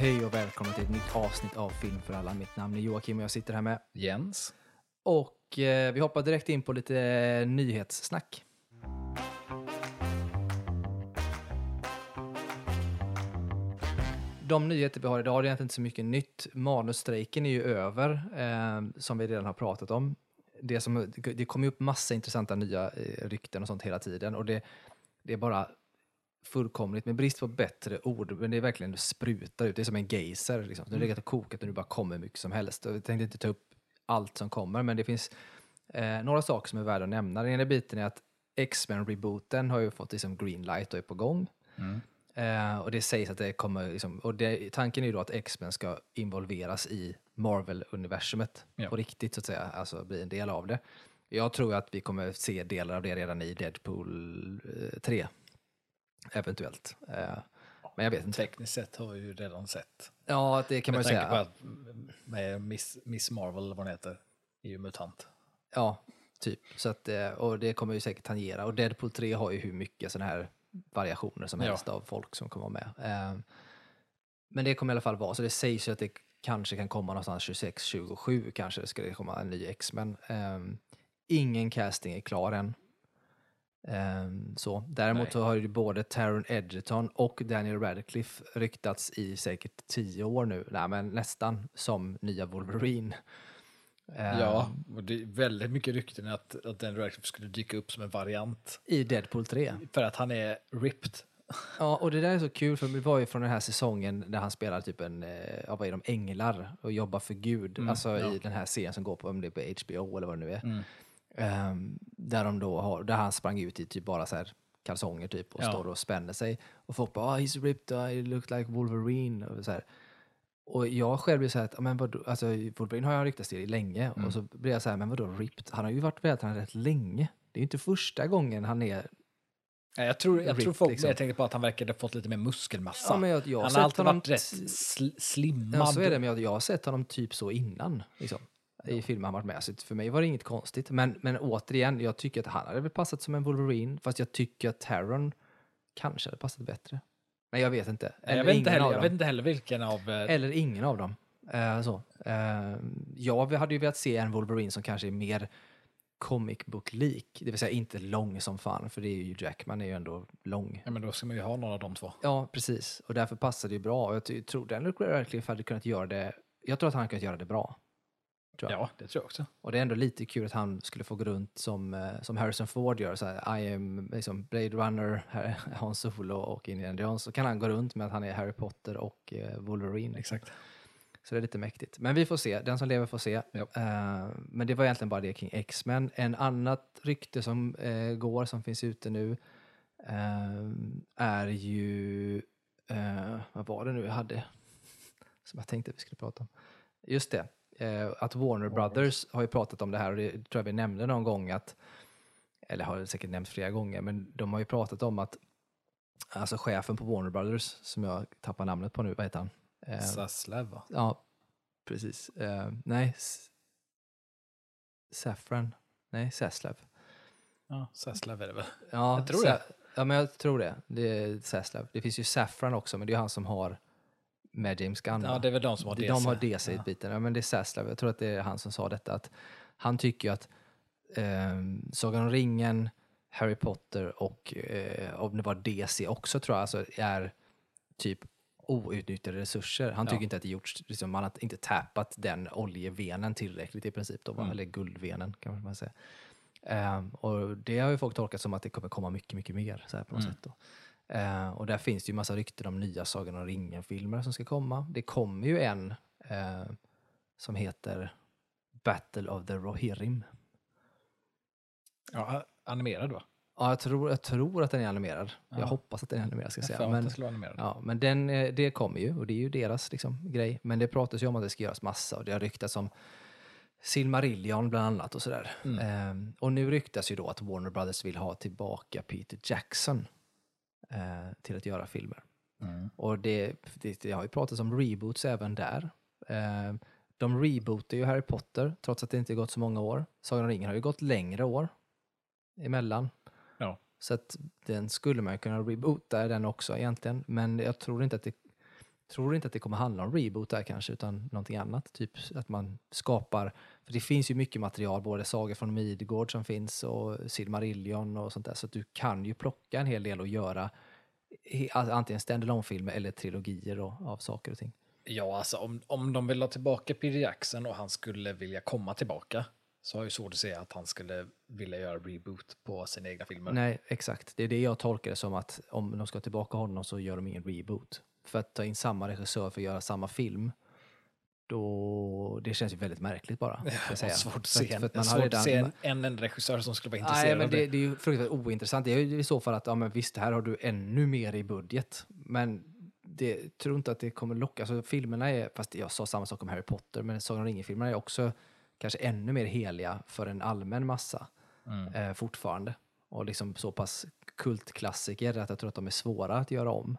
Hej och välkomna till ett nytt avsnitt av Film för alla. Mitt namn är Joakim och jag sitter här med. Jens. Och eh, vi hoppar direkt in på lite eh, nyhetssnack. De nyheter vi har idag, det är egentligen inte så mycket nytt. Manusstrejken är ju över, eh, som vi redan har pratat om. Det, som, det kommer upp massa intressanta nya eh, rykten och sånt hela tiden. Och det, det är bara fullkomligt, med brist på bättre ord, men det är verkligen det sprutar ut. Det är som en geyser. Liksom. Det har legat och kokat och nu bara kommer mycket som helst. Jag tänkte inte ta upp allt som kommer, men det finns eh, några saker som är värda att nämna. Den ena biten är att X-Men-rebooten har ju fått liksom green light och är på gång. Eh, och det sägs att det kommer, liksom, och det, tanken är ju då att X-Men ska involveras i Marvel-universumet Ja. på riktigt, så att säga, alltså bli en del av det. Jag tror att vi kommer se delar av det redan i Deadpool eh, 3, eventuellt. Eh, men jag vet inte. Tekniskt sett har vi ju redan sett. Ja, det kan man Med ju tanke på säga. att med Miss, Miss Marvel, vad hon heter, är ju mutant. Ja, typ. Så att, eh, och det kommer ju säkert tangera. Och Deadpool 3 har ju hur mycket sådana här variationer som Ja. helst av folk som kommer vara med. Eh, Men det kommer i alla fall vara, så det sägs ju att det kanske kan komma någonstans 26, 27 kanske ska det komma en ny X-Men. Ingen casting är klar än. Eh, Så. Däremot Nej. så har ju både Taron Egerton och Daniel Radcliffe ryktats i säkert tio år nu, nej men nästan, som nya Wolverine. Eh, Ja, och det är väldigt mycket rykten att, att den Radcliffe skulle dyka upp som en variant. I Deadpool 3. För att han är ripped. Ja, och det där är så kul för det var ju från den här säsongen där han spelar typ en, eh, ja, vad är de, änglar och jobbar för Gud. alltså i den här serien som går på, om det är på HBO eller vad det nu är. Ehm, där de då har, där han sprang ut i typ bara så här kalsonger typ och Ja. står och spänner sig. Och folk bara, ah, he's ripped, uh, he looked like Wolverine. Och, så här. och jag själv blir så här, att, "Ja, men vadå, alltså Wolverine har jag ryktats till länge. Och så blir jag så här, men vadå ripped? Han har ju varit vältränad rätt länge. Det är ju inte första gången han är Nej, Jag tror, jag Ripped, tror folk liksom. mer tänkte på att han verkade ha fått lite mer muskelmassa. Ja, jag, jag han har alltid varit rätt sl slimmad. Ja, så är det, men jag, jag har sett honom typ så innan. Liksom, I filmer han varit med. Så för mig var det inget konstigt. Men, men återigen, jag tycker att han hade väl passat som en Wolverine. Fast jag tycker att Taron kanske hade passat bättre. Men jag vet inte. Nej, Eller jag, vet inte heller, jag vet inte heller vilken av... eh, Eller ingen av dem. Eh, så. Eh, jag hade ju velat se en Wolverine som kanske är mer comic book-lik. Det vill säga inte lång som fan, för det är ju Jackman är ju ändå lång. Ja, men då ska man ju ha någon av de två. Ja, precis. Och därför passar det ju bra. Och jag tror Daniel Radcliffe hade kunnat göra det. Jag tror att han hade kunnat göra det bra. Tror jag. Ja, det tror jag också. Och det är ändå lite kul att han skulle få gå runt som, eh, som Harrison Ford gör. Så här, I am liksom Blade Runner, här- Han Solo och Indiana Jones. Så kan han gå runt med att han är Harry Potter och eh, Wolverine. Exakt. Så det är lite mäktigt. Men vi får se. Den som lever får se. Ja. Eh, men det var egentligen bara det kring X-Men. En annat rykte som eh, går, som finns ute nu, eh, är ju... vad var det nu jag hade? Som jag tänkte vi skulle prata om. Just det. Eh, att Warner Brothers har ju pratat om det här och det tror jag vi nämnde någon gång att eller har säkert nämnt flera gånger, men de har ju pratat om att alltså chefen på Warner Brothers, som jag tappar namnet på nu, vad heter han? Eh, Zaslav, va? Ja, precis. Eh, nej, Saffran. Nej, Zaslav. Ja, Zaslav är det väl? Ja, Jag tror det. Ja, men jag tror det. Det är Zaslav. Det finns ju Saffran också, men det är han som har med James Gunn. Ja, det är väl de som har De DC. har DC-biten. Ja. men det är Zaslav. Jag tror att det är han som sa detta. Att han tycker ju att eh, Sagan om ringen, Harry Potter och eh, om det var DC också tror jag, alltså är typ outnyttjade resurser. Han Ja. tycker inte att det gjorts, liksom, man har inte tappat den oljevenen tillräckligt i princip, då? Mm. eller guldvenen kan man säga. Ehm, och det har ju folk tolkat som att det kommer komma mycket, mycket mer så här på något Mm. sätt. Då. Eh, och där finns det ju massa rykten om nya Sagan om ringen-filmer som ska komma. Det kommer ju en eh, som heter Battle of the Rohirrim. Ja, animerad va? Ja, jag tror, jag tror att den är animerad. Jag Ja. hoppas att den är animerad ska jag Jag säga. Men, animerad. ja, men den, eh, det kommer ju och det är ju deras liksom, grej. Men det pratas ju om att det ska göras massa och det har ryktats om Silmarillion bland annat och sådär. Mm. Ehm, och nu ryktas ju då att Warner Brothers vill ha tillbaka Peter Jackson eh, till att göra filmer. Mm. Och det, det, det har ju pratats om reboots även där. Eh, de rebootar ju Harry Potter trots att det inte gått så många år. Sagan om ringen har ju gått längre år emellan. Ja. Så att den skulle man ju kunna reboota den också egentligen. Men jag tror inte att det tror inte att det kommer handla om reboot där kanske, utan någonting annat. Typ att man skapar, för det finns ju mycket material, både sagor från Midgård som finns och Silmarillion och sånt där, så du kan ju plocka en hel del och göra alltså antingen stand filmer eller trilogier då, av saker och ting. Ja, alltså om, om de vill ha tillbaka Peter Jackson och han skulle vilja komma tillbaka så har jag ju svårt att se att han skulle vilja göra reboot på sina egna filmer. Nej, exakt. Det är det jag tolkar det som att om de ska tillbaka honom så gör de ingen reboot. För att ta in samma regissör för att göra samma film, då, det känns ju väldigt märkligt bara. jag säga. svårt att För se, för att man har redan- se en, en enda regissör som skulle vara intresserad Nej, men av det, det. det är ju fruktansvärt ointressant. Det är ju i så fall att, ja men visst, här har du ännu mer i budget. Men det tror inte att det kommer locka. Alltså filmerna är, fast jag sa samma sak om Harry Potter, men Sagan om ringen-filmerna är också kanske ännu mer heliga för en allmän massa Mm. eh, fortfarande. Och liksom så pass kultklassiker att jag tror att de är svåra att göra om.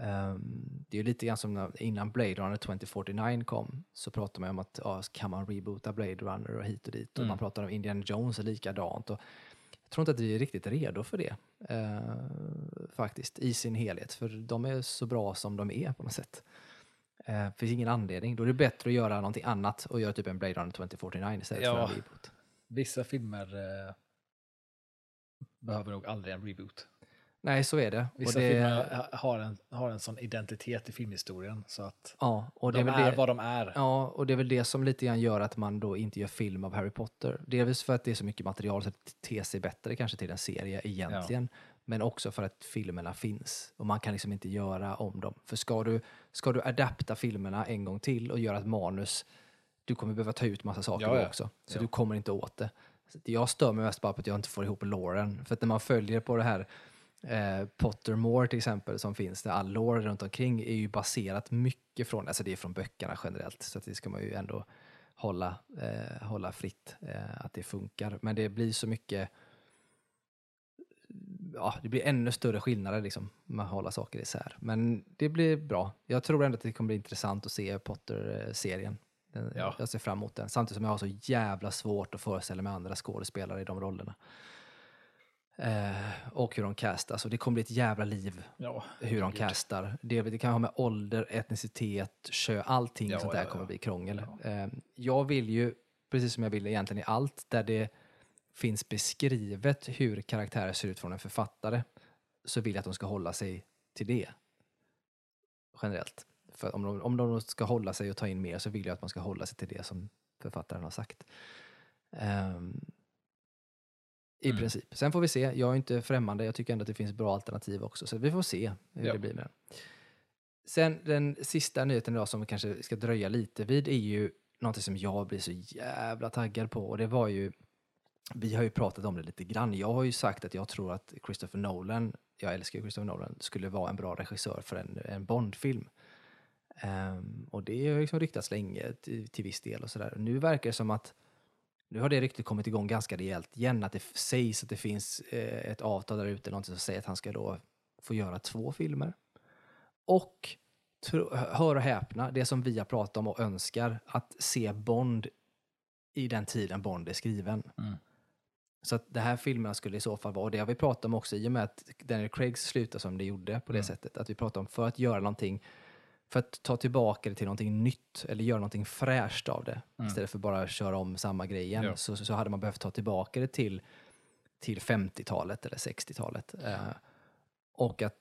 Ehm, det är ju lite grann som när, innan Blade Runner 2049 kom så pratade man om att ja, kan man reboota Blade Runner och hit och dit och Mm. man pratade om Indiana Jones och likadant. Och jag tror inte att vi är riktigt redo för det eh, faktiskt i sin helhet för de är så bra som de är på något sätt. Eh, det finns ingen anledning. Då är det bättre att göra någonting annat och göra typ en Blade Runner 2049 istället för Ja. en reboot. Vissa filmer eh, behöver nog aldrig en reboot. Nej, så är det. Vissa och det, filmer ha- har en, har en sån identitet i filmhistorien så att Ja, och det de är väl är det, vad de är. Ja, och det är väl det som lite grann gör att man då inte gör film av Harry Potter. Delvis för att det är så mycket material så det ter sig bättre kanske till en serie egentligen. Men också för att filmerna finns och man kan liksom inte göra om dem. För ska du, ska du adapta filmerna en gång till och göra ett manus, du kommer behöva ta ut massa saker Ja, ja. också. Så Ja. du kommer inte åt det. Jag stör mig mest bara på att jag inte får ihop Lauren. För att när man följer på det här eh, Pottermore till exempel som finns, där all lore runt omkring är ju baserat mycket från, alltså det är från böckerna generellt, så att det ska man ju ändå hålla, eh, hålla fritt, eh, att det funkar. Men det blir så mycket, ja, det blir ännu större skillnader liksom, med att hålla saker isär. Men det blir bra. Jag tror ändå att det kommer bli intressant att se Potter-serien. Ja. Jag ser fram emot den, samtidigt som jag har så jävla svårt att föreställa mig andra skådespelare i de rollerna. Eh, och hur de castas. Och det kommer bli ett jävla liv Ja, hur de gud. castar. Det, det kan ha med ålder, etnicitet, kö, allting Ja, sånt där ja, kommer bli krångel. Eh, jag vill ju, precis som jag vill egentligen i allt, där det finns beskrivet hur karaktärer ser ut från en författare, så vill jag att de ska hålla sig till det. Generellt. För om de, om de ska hålla sig och ta in mer så vill jag att man ska hålla sig till det som författaren har sagt. Ehm, I Mm. princip. Sen får vi se. Jag är inte främmande. Jag tycker ändå att det finns bra alternativ också. Så vi får se hur Ja. det blir med den. Sen den sista nyheten idag som vi kanske ska dröja lite vid är ju någonting som jag blir så jävla taggad på. Och det var ju, vi har ju pratat om det lite grann. Jag har ju sagt att jag tror att Christopher Nolan, jag älskar Christopher Nolan, skulle vara en bra regissör för en, en Bond-film. Ehm, och det har ju liksom ryktats länge till, till viss del och sådär. Nu verkar det som att nu har det ryktet kommit igång ganska rejält igen, att det sägs att det finns eh, ett avtal där ute, någonting som säger att han ska då få göra två filmer. Och, tro, hör och häpna, det som vi har pratat om och önskar, att se Bond i den tiden Bond är skriven. Mm. Så att det här filmerna skulle i så fall vara, och det har vi pratat om också i och med att Daniel Craig slutar som det gjorde på det Mm. sättet, att vi pratar om för att göra någonting, för att ta tillbaka det till någonting nytt eller göra någonting fräscht av det, Mm. istället för bara köra om samma grej igen, Ja. så, så hade man behövt ta tillbaka det till, till 50-talet eller 60-talet. Eh, och att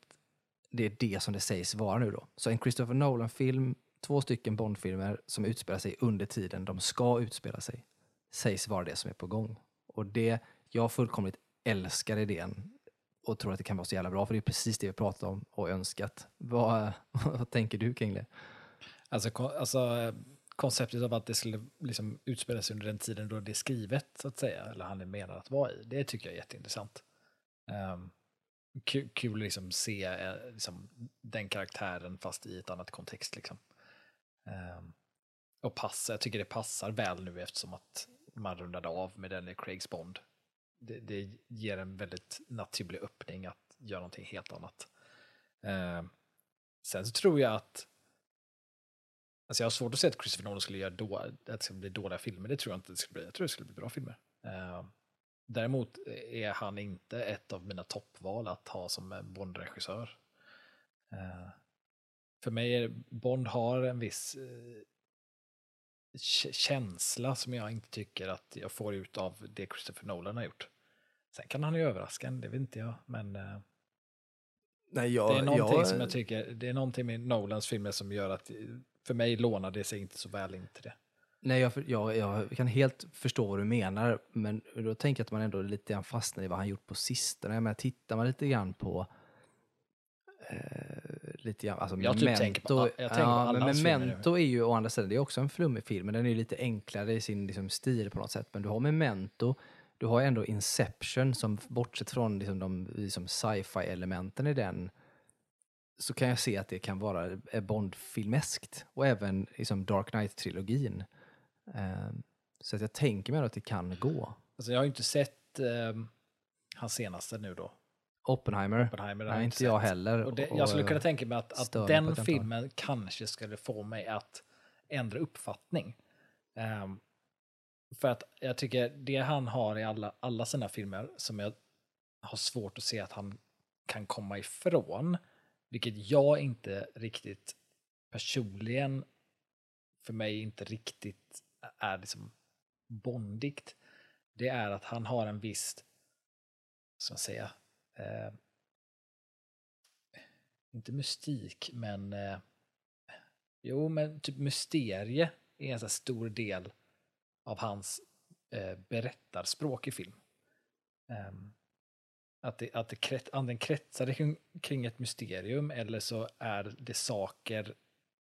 det är det som det sägs vara nu då. Så en Christopher Nolan-film, två stycken Bond-filmer som utspelar sig under tiden de ska utspela sig, sägs vara det som är på gång. Och det, jag fullkomligt älskar idén och tror att det kan vara så jävla bra, för det är precis det vi pratat om och önskat. Vad, vad tänker du kring det? Alltså, kon- alltså konceptet av att det skulle liksom utspela sig under den tiden då det är skrivet, så att säga, eller han är menad att vara i, det tycker jag är jätteintressant. Ehm, um, kul, kul att liksom se eh, liksom, den karaktären fast i ett annat kontext. Liksom. Um, och passa, jag tycker det passar väl nu eftersom att man rundade av med den i Craigs Bond. Det, det ger en väldigt naturlig öppning att göra någonting helt annat. Eh, sen så tror jag att Alltså jag har svårt att se att Christopher Nolan skulle göra då, att det skulle bli dåliga filmer. Det tror jag inte det skulle bli. Jag tror det skulle bli bra filmer. Eh, däremot är han inte ett av mina toppval att ha som Bond-regissör. Eh, för mig är Bond har en viss eh, känsla som jag inte tycker att jag får ut av det Christopher Nolan har gjort. Sen kan han ju överraska det vet inte jag, men eh, Nej, jag, det är någonting jag, som jag tycker, det är någonting med Nolans filmer som gör att för mig lånar det sig inte så väl in till det. Nej, jag, jag, jag kan helt förstå vad du menar, men då tänker jag att man ändå lite grann fastnar i vad han gjort på sistone. Men tittar man lite grann på eh, lite grann, alltså Jag typ Memento, tänker på- jag tänker på ja, alla men Memento är ju å andra sidan, det är också en flummig film, men den är ju lite enklare i sin liksom, stil på något sätt. Men du har Memento, du har ändå Inception som bortsett från liksom, de liksom, sci-fi elementen i den så kan jag se att det kan vara eh, Bond-filmeskt och även liksom, Dark Knight-trilogin. Eh, så att jag tänker mig att det kan gå. Alltså jag har ju inte sett eh, hans senaste nu då, Oppenheimer, Oppenheimer. nej, inte jag sett. heller. Och det, Och, jag skulle eh, kunna tänka mig att, att den filmen kanske skulle få mig att ändra uppfattning. Ehm, för att jag tycker det han har i alla, alla sina filmer som jag har svårt att se att han kan komma ifrån, vilket jag inte riktigt personligen för mig inte riktigt är liksom bondigt, det är att han har en viss, ska man säga, eh, inte mystik, men eh, jo, men typ mysterie är en så här stor del av hans eh, berättarspråk i film. Ehm, att det, att det kret, antingen kretsar kring, kring ett mysterium eller så är det saker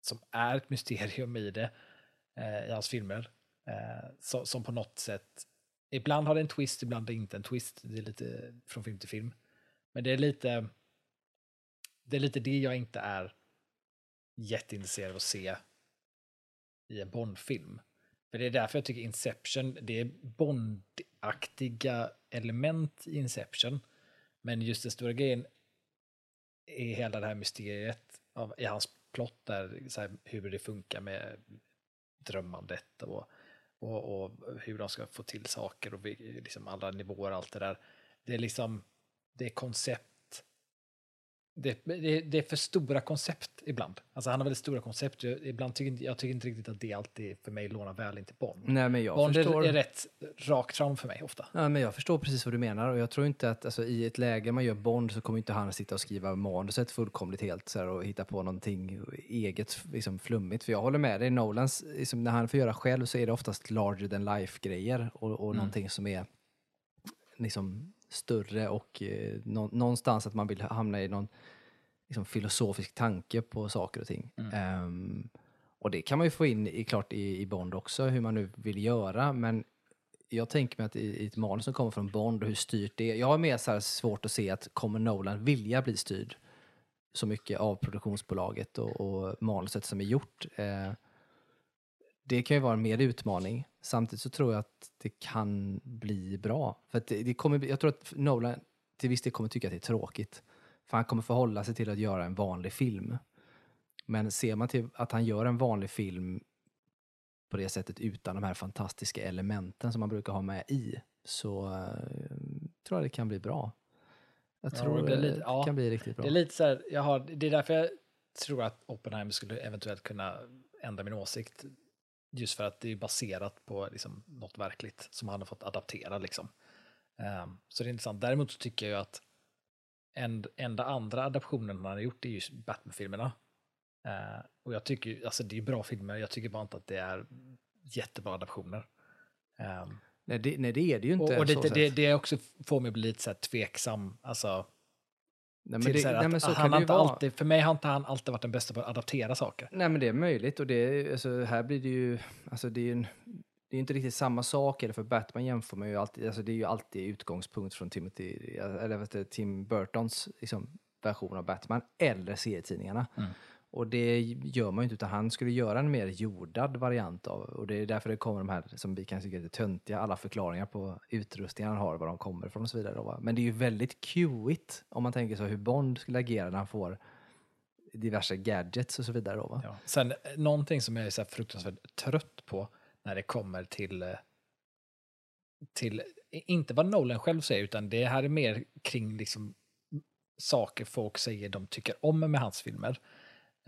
som är ett mysterium i det, eh, i hans filmer, eh, som på något sätt, ibland har det en twist, ibland är det inte en twist, det är lite från film till film. Men det är lite, det är lite det jag inte är jätteintresserad av att se i en Bond-film. För det är därför jag tycker Inception, det är Bond-aktiga element i Inception. Men just den stora grejen är hela det här mysteriet av, i hans plott där, så här, hur det funkar med drömmandet och, och, och hur de ska få till saker och vi- liksom alla nivåer och allt det där. Det är liksom, det är koncept. Det, det, det är för stora koncept ibland. Alltså han har väldigt stora koncept. Jag, ibland tycker jag tycker inte riktigt att det alltid för mig lånar väl in till Bond. Nej, men jag Bond förstår. är, är rätt rakt fram för mig ofta. Ja, men jag förstår precis vad du menar och jag tror inte att alltså, i ett läge man gör Bond så kommer inte han sitta och skriva manuset fullkomligt helt så här, och hitta på någonting eget liksom, flummigt. För jag håller med dig, Nolans, liksom, när han får göra själv så är det oftast larger than life-grejer och, och Mm. någonting som är liksom, större och eh, nå, någonstans att man vill hamna i någon liksom, filosofisk tanke på saker och ting. Mm. Ehm, och det kan man ju få in i, klart i, i Bond också, hur man nu vill göra, men jag tänker mig att i, i ett manus som kommer från Bond och hur styrt det är. Jag har mer så svårt att se att kommer Nolan vilja bli styrd så mycket av produktionsbolaget och, och manuset som är gjort. Eh, det kan ju vara en mer utmaning. Samtidigt så tror jag att det kan bli bra. För det, det kommer, jag tror att Nolan till viss del kommer tycka att det är tråkigt. För han kommer förhålla sig till att göra en vanlig film. Men ser man till att han gör en vanlig film på det sättet utan de här fantastiska elementen som man brukar ha med i så eh, tror jag det kan bli bra. Jag Ja, tror det blir det, lite- ja. kan bli riktigt bra. Det är lite så här, jag har, det är därför jag tror att Oppenheimer skulle eventuellt kunna ändra min åsikt. Just för att det är baserat på liksom något verkligt som han har fått adaptera. Liksom. Ehm, så det är intressant. Däremot så tycker jag att en, enda andra adaptionen han har gjort är ju Batman-filmerna. Eh, och jag tycker, alltså det är bra filmer, jag tycker bara inte att det är jättebra adaptioner. Ehm, nej, det, nej, det är det ju inte. och och lite, sett. det, det också får mig att bli lite så här tveksam. Alltså, nej, men till det, så nej, att men så han inte alltid, för mig har inte han alltid varit den bästa på att adaptera saker. Nej, men det är möjligt och det, alltså, här blir det ju, alltså det är en, det är inte riktigt samma sak, eller för Batman jämför man ju alltid, alltså det är ju alltid utgångspunkt från Timothy, eller vet du, Tim Burtons liksom, version av Batman, eller serietidningarna. Mm. Och det gör man ju inte, utan han skulle göra en mer jordad variant av, och det är därför det kommer de här, som vi kan tycka är lite töntiga, alla förklaringar på utrustningen han har, var de kommer ifrån och så vidare. Då. Men det är ju väldigt cueigt om man tänker så hur Bond skulle agera när han får diverse gadgets och så vidare. Då, va? Ja. Sen eh, någonting som jag är så här fruktansvärt trött på när det kommer till, eh, till inte vad Nolan själv säger, utan det här är mer kring liksom saker folk säger de tycker om med hans filmer.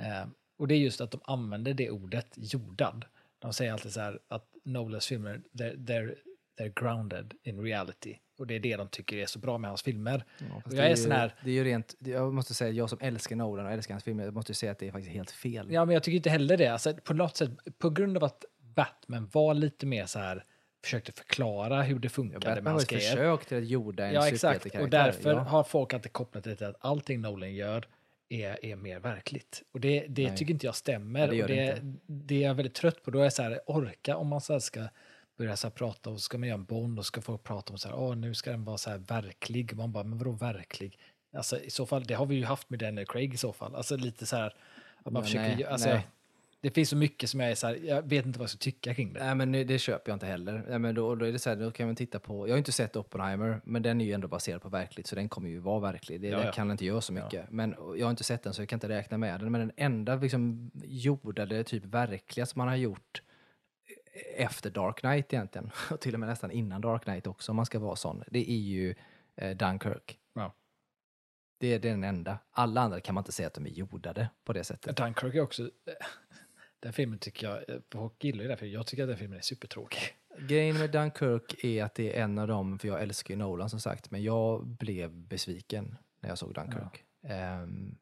Eh, och det är just att de använder det ordet jordad. De säger alltid så här att Nolans filmer, they're, they're, they're grounded in reality. Och det är det de tycker är så bra med hans filmer. Ja, jag är ju- sån här- Det är ju rent, jag måste säga, jag som älskar Nolan och älskar hans filmer, jag måste säga att det är faktiskt helt fel. Ja, men jag tycker inte heller det. Alltså, på något sätt, på grund av att Batman var lite mer så här, försökte förklara hur det Ja, funkade med Batman var hans ett grejer. försök till att jorda en Ja, exakt. Och därför ja. har folk alltid kopplat det till att allting Nolan gör är, är mer verkligt. Och det, det Nej. tycker inte jag stämmer. Det och det det, det är jag väldigt trött på. Då är jag så här, orka om man så ska börja så prata och ska man göra en Bond och ska folk prata om så här, åh nu ska den vara så här verklig. Man bara, men vadå verklig? Alltså i så fall, det har vi ju haft med Daniel Craig i så fall. Alltså lite så här, att man Ja, försöker, nej, alltså, nej. Det finns så mycket som jag är så här, jag vet inte vad jag ska tycka kring det. Nej, men det köper jag inte heller. Nej, men då, då är det så här, då kan man titta på, jag har inte sett Oppenheimer, men den är ju ändå baserad på verkligt, så den kommer ju vara verklig. Det, Ja, ja. kan inte göra så mycket. Men jag har inte sett den, så jag kan inte räkna med den. Men den enda liksom, jordade, typ verkliga som man har gjort efter Dark Knight egentligen, och till och med nästan innan Dark Knight också, om man ska vara sån, det är ju eh, Dunkirk. Ja. Det, är- det är den enda. Alla andra kan man inte säga att de är jordade på det sättet. Dunkirk är också, den filmen tycker jag, eh, folk gillar ju den, för jag tycker att den filmen är supertråkig. Grejen med Dunkirk är att det är en av dem, för jag älskar ju Nolan som sagt, men jag blev besviken när jag såg Dunkirk. Ehm,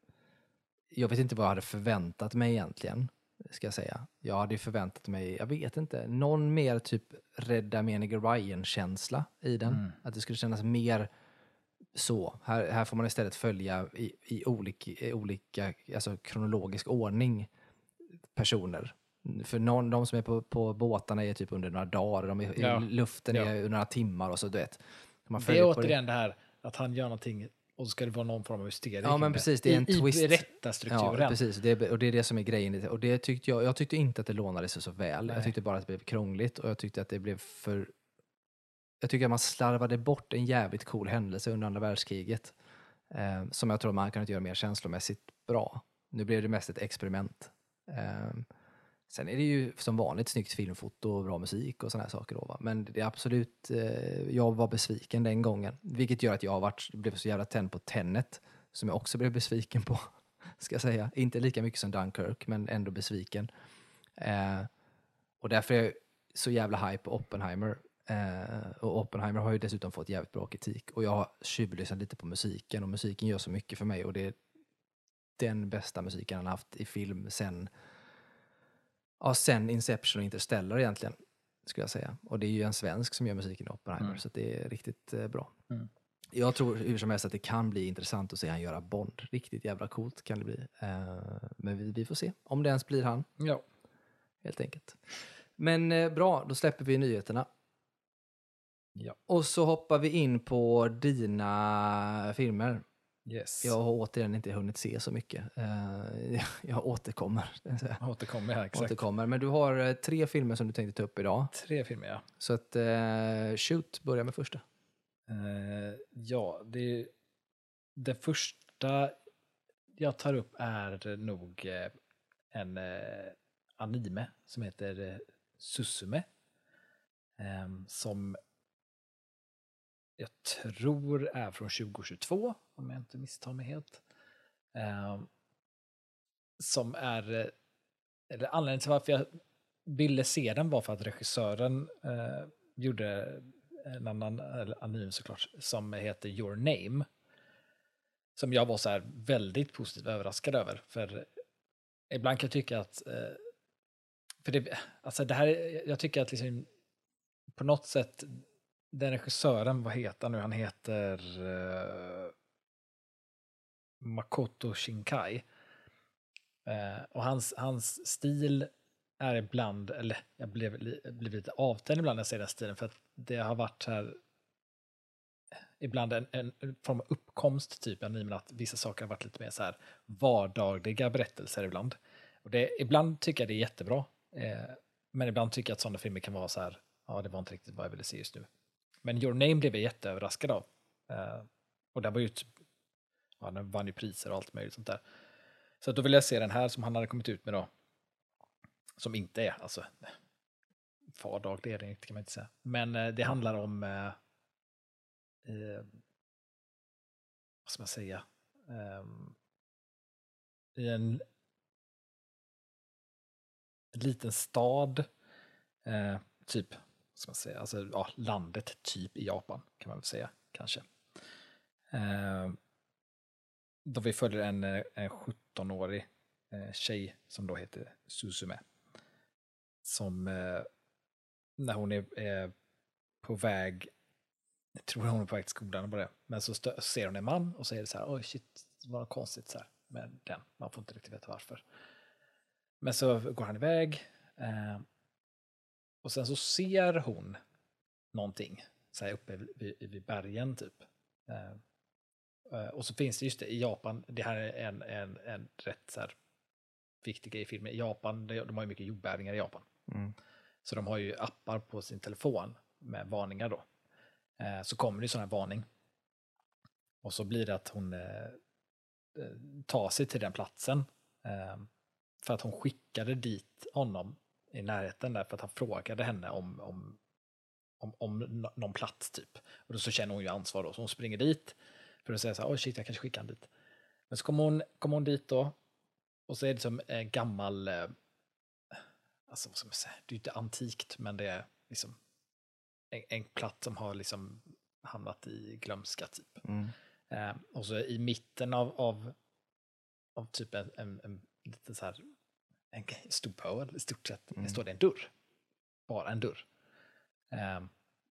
jag vet inte vad jag hade förväntat mig egentligen, ska jag säga. Jag hade ju förväntat mig, jag vet inte, någon mer typ rädda menige Ryan-känsla i den. Mm. Att det skulle kännas mer så. Här, här får man istället följa i, i olika, i olika alltså kronologisk ordning personer. För någon, de som är på, på båtarna är typ under några dagar, de är, Ja. i luften Ja. är under några timmar och så, du vet. Man Det är återigen det här att han gör någonting och så ska det vara någon form av hysteria Ja, men precis, det är en I, twist. I rätta strukturen. Ja, precis. Det är, och det är det som är grejen. Och det tyckte jag, jag tyckte inte att det lånade sig så väl. Nej. Jag tyckte bara att det blev krångligt och jag tyckte att det blev för... Jag tycker att man slarvade bort en jävligt cool händelse under andra världskriget. Eh, som jag tror man kan göra mer känslomässigt bra. Nu blev det mest ett experiment. Eh, sen är det ju som vanligt snyggt filmfoto och bra musik och sådana här saker. Då, va? Men det är absolut, eh, jag var besviken den gången. Vilket gör att jag har varit, blev så jävla tänd på Tenet. Som jag också blev besviken på ska jag säga. Inte lika mycket som Dunkirk, men ändå besviken. Eh, och därför är jag så jävla hype på Oppenheimer. Eh, och Oppenheimer har ju dessutom fått jävligt bra kritik. Och jag har tjuvlyssnat lite på musiken och musiken gör så mycket för mig och det den bästa musiken han haft i film sen, ja, sen Inception och Interstellar egentligen, skulle jag säga. Och det är ju en svensk som gör musiken i Oppenheimer, Mm. så det är riktigt eh, bra. Mm. Jag tror hur som helst att det kan bli intressant att se han göra Bond. Riktigt jävla coolt kan det bli. Eh, men vi, vi får se om det ens blir han, Ja. helt enkelt. Men eh, bra, då släpper vi nyheterna. Ja. Och så hoppar vi in på dina filmer. Yes. Jag har återigen inte hunnit se så mycket. Eh, jag återkommer. Jag återkommer här, exakt. återkommer. Men du har eh, tre filmer som du tänkte ta upp idag. Tre filmer, ja. Så att, eh, shoot, börja med första. Ja, det, det första jag tar upp är nog en anime som heter Susume. Ehm, som jag tror är från 2022, om jag inte misstar mig helt. Eh, som är, eh, eller anledningen till varför jag ville se den var för att regissören eh, gjorde en annan eller anonym såklart, som heter Your Name. Som jag var så här väldigt positivt överraskad över. För ibland kan jag tycka att, eh, för det, alltså det här, jag tycker att liksom på något sätt, den regissören, vad heter han nu, han heter uh, Makoto Shinkai. Uh, och hans, hans stil är ibland, eller jag blev, blev lite avtänd ibland när jag ser den stilen, för att det har varit här, eh, ibland en, en form av uppkomst typ i animen, att vissa saker har varit lite mer så här vardagliga berättelser ibland. Och det, ibland tycker jag det är jättebra, eh, men ibland tycker jag att sådana filmer kan vara så här, ja det var inte riktigt vad jag ville se just nu. Men Your Name blev jag jätteöverraskad av. Uh, och den var ju typ- ja den vann ju priser och allt möjligt sånt där. Så då vill jag se den här som han hade kommit ut med då. Som inte är, alltså, vardaglig är det inte kan man inte säga. Men uh, det handlar om, uh, vad ska man säga, um, i en en liten stad, typ, ska man säga, alltså ja, landet typ i Japan kan man väl säga kanske. Eh, då vi följer en, eh, en 17-årig eh, tjej som då heter Suzume. Som eh, när hon är, eh, på väg, jag tror hon är på väg till skolan bara men så stö, ser hon en man och säger så här, oj shit, vad konstigt så här med den, man får inte riktigt veta varför. Men så går han iväg eh, och sen så ser hon någonting så här uppe vid, vid bergen typ. Eh, eh, och så finns det just det i Japan, det här är en, en, en rätt så här viktig grej i filmen. I Japan, de har ju mycket jordbävningar i Japan. Mm. Så de har ju appar på sin telefon med varningar då. Eh, så kommer det sån här varning. Och så blir det att hon eh, tar sig till den platsen. För att hon skickade dit honom i närheten där för att han frågade henne om, om, om, om någon plats typ. Och då så känner hon ju ansvar då, så hon springer dit för att säga så här, oh shit, jag kanske skickar honom dit. Men så kommer hon, kommer hon dit då, och så är det som en gammal, eh, alltså vad ska man säga, det är ju inte antikt, men det är liksom en, en plats som har liksom hamnat i glömska typ. Mm. Eh, och så i mitten av, av, av typ en, en, en lite så här, en stor pöl i stort sett, Mm. det står det en dörr. Bara en dörr. Eh,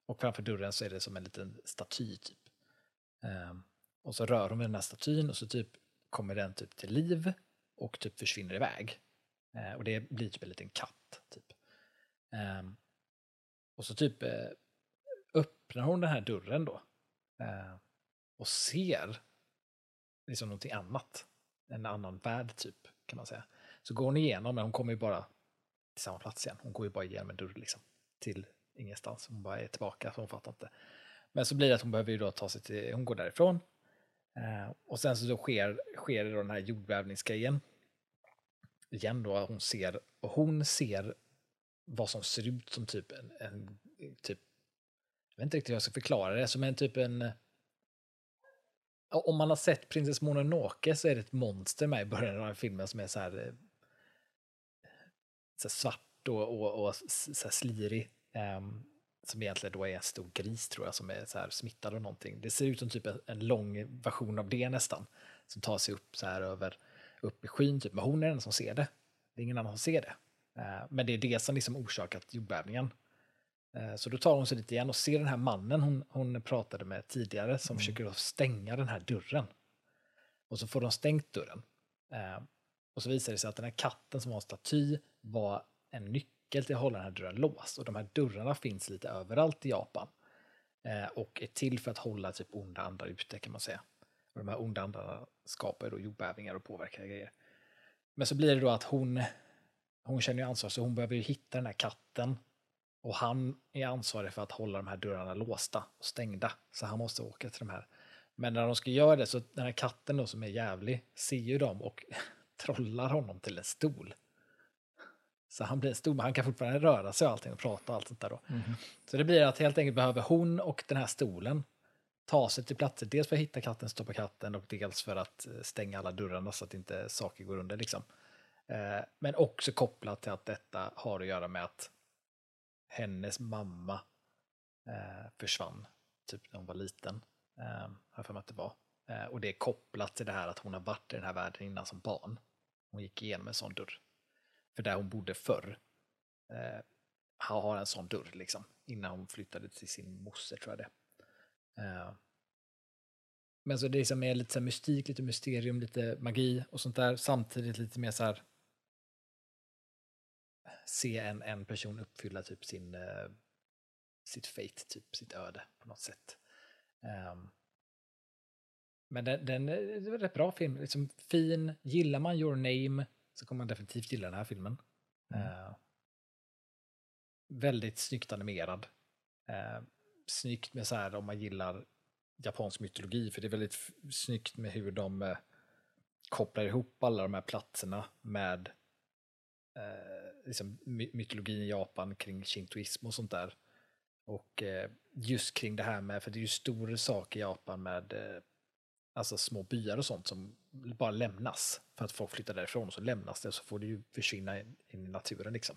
och framför dörren så är det som en liten staty typ. Eh, och så rör hon med den här statyn och så typ kommer den typ till liv och typ försvinner iväg. Eh, och det blir typ en liten katt. Typ. Eh, och så typ eh, öppnar hon den här dörren då. Eh, och ser liksom någonting annat. En annan värld typ, kan man säga. Så går hon igenom, men hon kommer ju bara till samma plats igen. Hon går ju bara igenom en dörr liksom. Till ingenstans. Hon bara är tillbaka, så hon fattar inte. Men så blir det att hon behöver ju då ta sig till, hon går därifrån. Eh, och sen så då sker, sker det då den här jordbävningsgrejen. Igen då, hon ser, och hon ser vad som ser ut som typ en, en typ, jag vet inte riktigt hur jag ska förklara det, som en typ en om man har sett Prinsess Mononoke så är det ett monster med i början av den här filmen som är så här, eh, så svart och, och, och så slirig. Um, som egentligen då är en stor gris tror jag som är så här smittad av någonting. Det ser ut som typ en, en lång version av det nästan. Som tar sig upp så här över, upp i skyn typ. Men hon är den som ser det. Det är ingen annan som ser det. Uh, men det är det som liksom orsakat jordbävningen. Uh, så då tar hon sig dit igen och ser den här mannen hon, hon pratade med tidigare som Mm. försöker stänga den här dörren. Och så får de stängt dörren. Uh, och så visar det sig att den här katten som var en staty var en nyckel till att hålla den här dörren låst. Och de här dörrarna finns lite överallt i Japan. Eh, och är till för att hålla typ onda andar ute kan man säga. Och de här onda andarna skapar ju då jordbävningar och påverkar grejer. Men så blir det då att hon, hon känner ju ansvar så hon behöver ju hitta den här katten. Och han är ansvarig för att hålla de här dörrarna låsta och stängda. Så han måste åka till de här. Men när de ska göra det så den här katten då som är jävlig ser ju dem och trollar honom till en stol. Så han blir stor, men han kan fortfarande röra sig och allting och prata och allt sånt där då. Mhm. Så det blir att helt enkelt behöver hon och den här stolen ta sig till platser, dels för att hitta katten, stoppa katten och dels för att eh, stänga alla dörrarna så att inte saker går under liksom. Eh, Men också kopplat till att detta har att göra med att hennes mamma eh, försvann, typ när hon var liten. Har jag för mig att det var. Och det är kopplat till det här att hon har varit i den här världen innan som barn. Hon gick igenom en sån dörr. För där hon bodde förr eh, har en sån dörr liksom. Innan hon flyttade till sin moster tror jag det. Eh, men så det är är lite så här mystik, lite mysterium, lite magi och sånt där. Samtidigt lite mer så här se en, en person uppfylla typ sin eh, sitt fate, typ sitt öde på något sätt. Ehm, men den, den är det var en rätt bra film, liksom fin. Gillar man Your Name så kommer man definitivt gilla den här filmen. Mm. Eh, väldigt snyggt animerad. Eh, snyggt med så här om man gillar japansk mytologi, för det är väldigt snyggt med hur de eh, kopplar ihop alla de här platserna med eh, liksom my- mytologin i Japan kring shintoism och sånt där. Och eh, just kring det här med, för det är ju stor sak i Japan med eh, alltså små byar och sånt som bara lämnas för att folk flyttar därifrån och så lämnas det och så får det ju försvinna in, in i naturen liksom.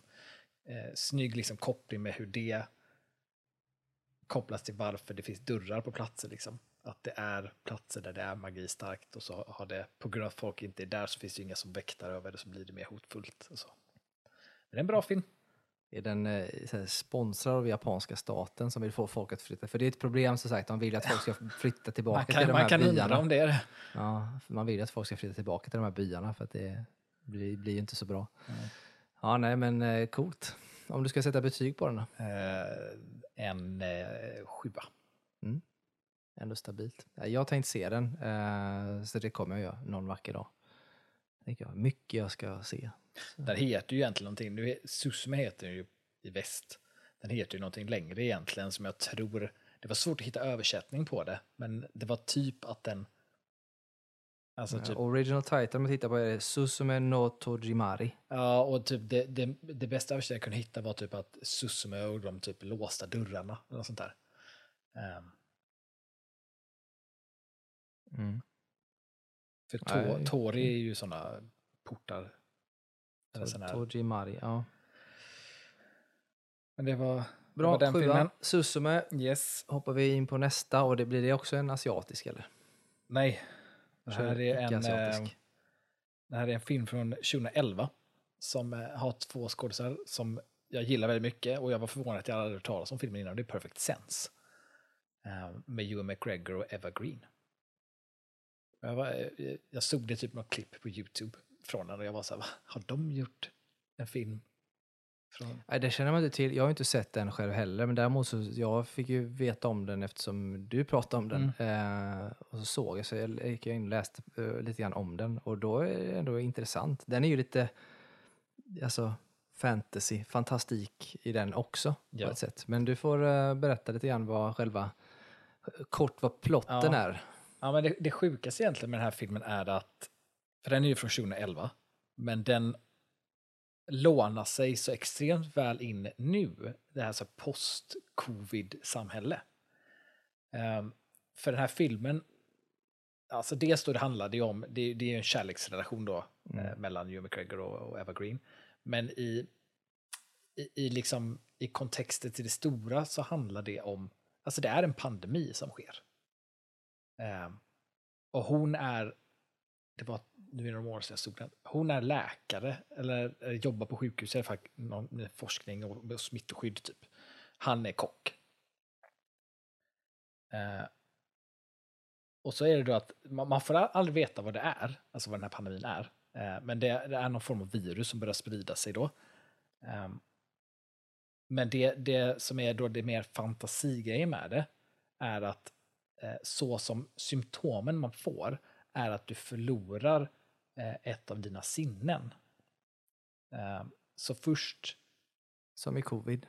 Eh, snygg liksom koppling med hur det kopplas till varför det finns dörrar på platser liksom. Att det är platser där det är magi starkt och så har det, på grund av att folk inte är där så finns det ju inga som väktar över det så blir det mer hotfullt. Och så. Men det är en bra film. Är den eh, här, sponsrad av japanska staten som vill få folk att flytta? För det är ett problem som sagt, de vill att folk ska flytta tillbaka Man till kan, de man här kan undra byarna. om det är. Ja, man vill att folk ska flytta tillbaka till de här byarna för att det blir, blir ju inte så bra. Ja, nej men eh, coolt. Om du ska sätta betyg på den då? Eh, en eh, sjua. Ändå stabilt. Ja, Jag har tänkt se den, eh, så det kommer jag göra någon vacker dag. Tänker jag. Mycket jag ska se. Den heter ju egentligen någonting, nu, Susume heter den ju i väst. Den heter ju någonting längre egentligen som jag tror, det var svårt att hitta översättning på det, men det var typ att den, alltså Ja, typ, Original title om man tittar på är Susume no Tojimari. ja och typ det, det, det bästa översättning jag kunde hitta var typ att Susume och de typ låsta dörrarna, eller något sånt där. Ehm, Mm. För to, Tori är ju sådana portar. Eller sån här. Tojimari, ja. Men det var, det Bra, var den sjua. filmen. Susume Yes. hoppar vi in på nästa och det blir det också en asiatisk eller? Nej. Det här är en... eh, Det här är en film från 2011 som eh, har två skådisar som jag gillar väldigt mycket och jag var förvånad att jag hade hört talas om filmen innan. Det är Perfect Sense. Eh, Med Ewan McGregor och Eva Green. Jag, var, eh, jag såg det typ något klipp på YouTube från den och jag var så här, "Va? har de gjort en film? Från... Nej, det känner man inte till. Jag har inte sett den själv heller, men däremot så jag fick ju veta om den eftersom du pratade om den. Eh, och så såg jag, så jag gick in och läste eh, lite grann om den och då är det ändå intressant. Den är ju lite, alltså fantasy, fantastik i den också Ja. på ett sätt. Men du får eh, berätta lite grann vad själva, kort vad plotten Ja. är. Ja, men det, det sjukaste egentligen med den här filmen är att, för den är ju från 2011, men den lånar sig så extremt väl in nu, det här så post-covid-samhälle. Ehm, för den här filmen, alltså dels då det handlade ju om, det, det är ju en kärleksrelation då eh, mellan Ewan McGregor och, och Eva Green, men i, i, i, liksom, i kontexten till det stora så handlar det om, alltså det är en pandemi som sker. Ehm, och hon är, det var nu är det några år sedan jag stod den, hon är läkare eller, jobbar på sjukhus, i alla fall någon, med forskning och, smittskydd typ. Han är kock. Eh, och så är det då att man, man får aldrig veta vad det är, alltså vad den här pandemin är. Ehm, men det, det är någon form av virus som börjar sprida sig då. Ehm, men det, det som är då det mer fantasigrejen med det är att så som symptomen man får är att du förlorar eh, ett av dina sinnen. Eh, så först... Som i covid.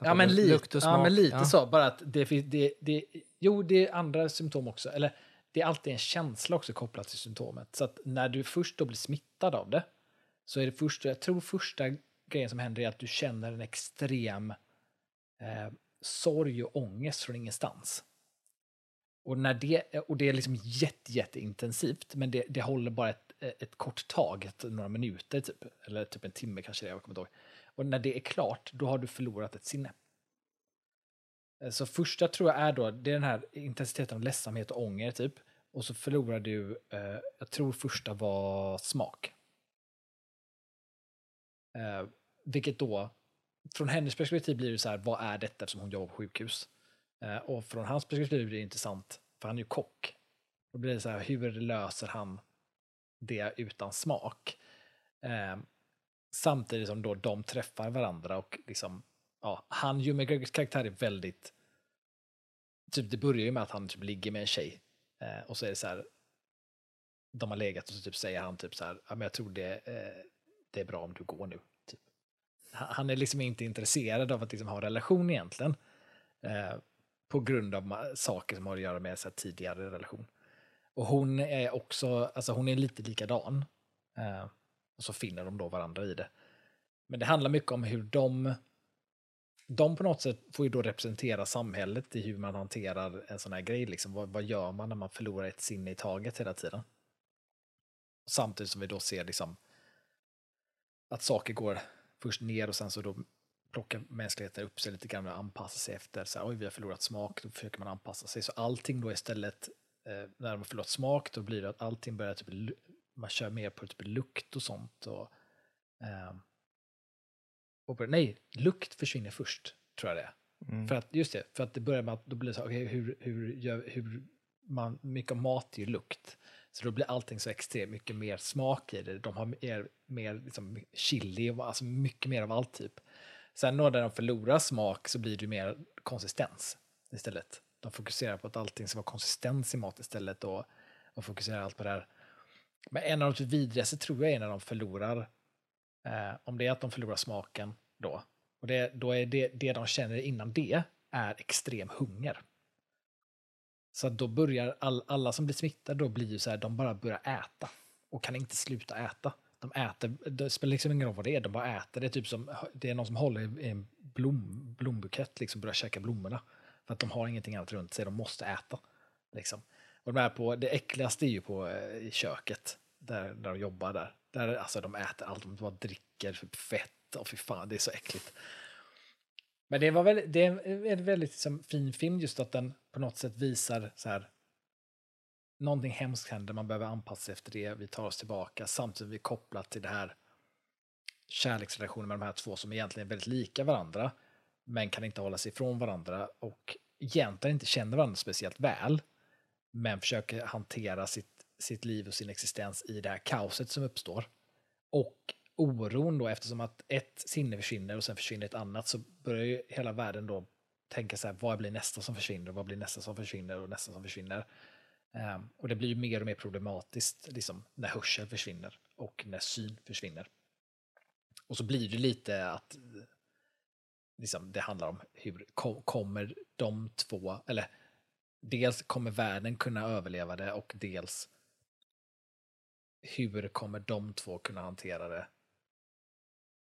Ja men, lite, ja, men lite Ja. så, bara att det. Det, det, jo, det är andra symptom också. Eller det är alltid en känsla också kopplat till symptomet. Så att när du först då blir smittad av det, så är det först, jag tror första grejen som händer är att du känner en extrem eh, sorg och ångest från ingenstans. Och, när det, och det är liksom jätte, jätteintensivt, men det, det håller bara ett, ett kort tag, ett, några minuter typ, eller typ en timme kanske det jag kommer ihåg. Och när det är klart, då har du förlorat ett sinne. Så första tror jag är då, det är den här intensiteten av ledsamhet och ånger typ. Och så förlorar du, eh, jag tror första var smak. Eh, vilket då, från hennes perspektiv blir det så här, vad är detta som hon jobbar på sjukhus? Eh, och från hans perspektiv blir det intressant, för han är ju kock. Då blir det så här, hur löser han det utan smak? Ehm, samtidigt som då de träffar varandra och liksom, ja, han, Hugh McGregors karaktär är väldigt, typ det börjar ju med att han typ ligger med en tjej eh, och så är det så här, de har legat och så typ säger han typ så här, ja men jag tror det, eh, det är bra om du går nu. Typ. Han han är liksom inte intresserad av att liksom ha en relation egentligen. Eh, på grund av saker som har att göra med så här, tidigare relation. Och hon är också, alltså hon är lite likadan. Eh, och så finner de då varandra i det. Men det handlar mycket om hur de, de på något sätt får ju då representera samhället i hur man hanterar en sån här grej. Liksom. Vad, vad gör man när man förlorar ett sinne i taget hela tiden? Samtidigt som vi då ser liksom att saker går först ner och sen så då plockar mänskligheten upp sig lite grann och anpassar sig efter. Så här, Oj, vi har förlorat smak, då försöker man anpassa sig. Så allting då istället, eh, när har förlorat smak, då blir det att allting börjar typ, man kör mer på typ lukt och sånt. Och, ehm, och nej, lukt försvinner först, tror jag det är. Mm. För att, just det, för att det börjar med att då blir det så, okej, hur, hur, gör, hur man, mycket mat är ju lukt. Så då blir allting så extremt mycket mer smak i det. De har mer, mer liksom chili, alltså mycket mer av allt typ. Sen då när de förlorar smak så blir det mer konsistens istället. De fokuserar på att allting ska vara konsistens i mat istället och, och fokuserar allt på det här. Men en av de typ vidrigaste tror jag är när de förlorar, eh, om det är att de förlorar smaken då, och det, då är det, det de känner innan det är extrem hunger. Så då börjar all, alla som blir smittade då blir ju så här, de bara börjar äta och kan inte sluta äta. De äter, det spelar liksom ingen roll vad det är, de bara äter. Det är typ som, det är någon som håller i en blom, blombukett, liksom börjar käka blommorna. För att de har ingenting annat runt sig, de måste äta. Liksom. Och de är på, det äckligaste är ju på eh, i köket, där, där de jobbar där. Där alltså de äter allt, de bara dricker fett, och fy fan, det är så äckligt. Men det, var väldigt, det är en väldigt liksom, fin film just att den på något sätt visar så här, någonting hemskt händer, man behöver anpassa sig efter det, vi tar oss tillbaka, samtidigt vi kopplat till det här kärleksrelationen med de här två som egentligen är väldigt lika varandra, men kan inte hålla sig ifrån varandra och egentligen inte känner varandra speciellt väl, men försöker hantera sitt, sitt liv och sin existens i det här kaoset som uppstår. Och oron då, eftersom att ett sinne försvinner och sen försvinner ett annat, så börjar ju hela världen då tänka så här, vad blir nästa som försvinner, vad blir nästa som försvinner och nästa som försvinner. Um, och det blir ju mer och mer problematiskt liksom, när hörsel försvinner och när syn försvinner. Och så blir det lite att liksom, det handlar om hur kom, kommer de två, eller dels kommer världen kunna överleva det och dels hur kommer de två kunna hantera det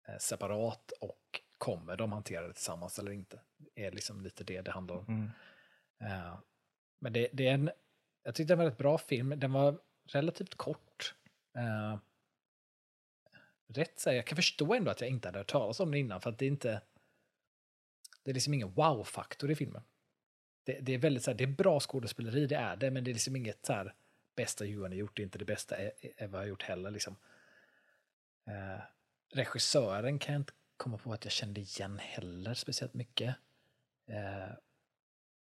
eh, separat och kommer de hantera det tillsammans eller inte? Det är liksom lite det det handlar om. Mm. Uh, men det, det är en, jag tyckte det var en väldigt bra film. Den var relativt kort. Uh, rätt säger jag kan förstå ändå att jag inte hade hört talas om den innan för att det är inte det är liksom ingen wow-faktor i filmen. Det, det, är väldigt så här, det är bra skådespeleri, det är det, men det är liksom inget så här bästa Johan har gjort, det är inte det bästa e- e- Eva har gjort heller. Liksom. Uh, regissören kan jag inte komma på att jag kände igen heller speciellt mycket. Uh,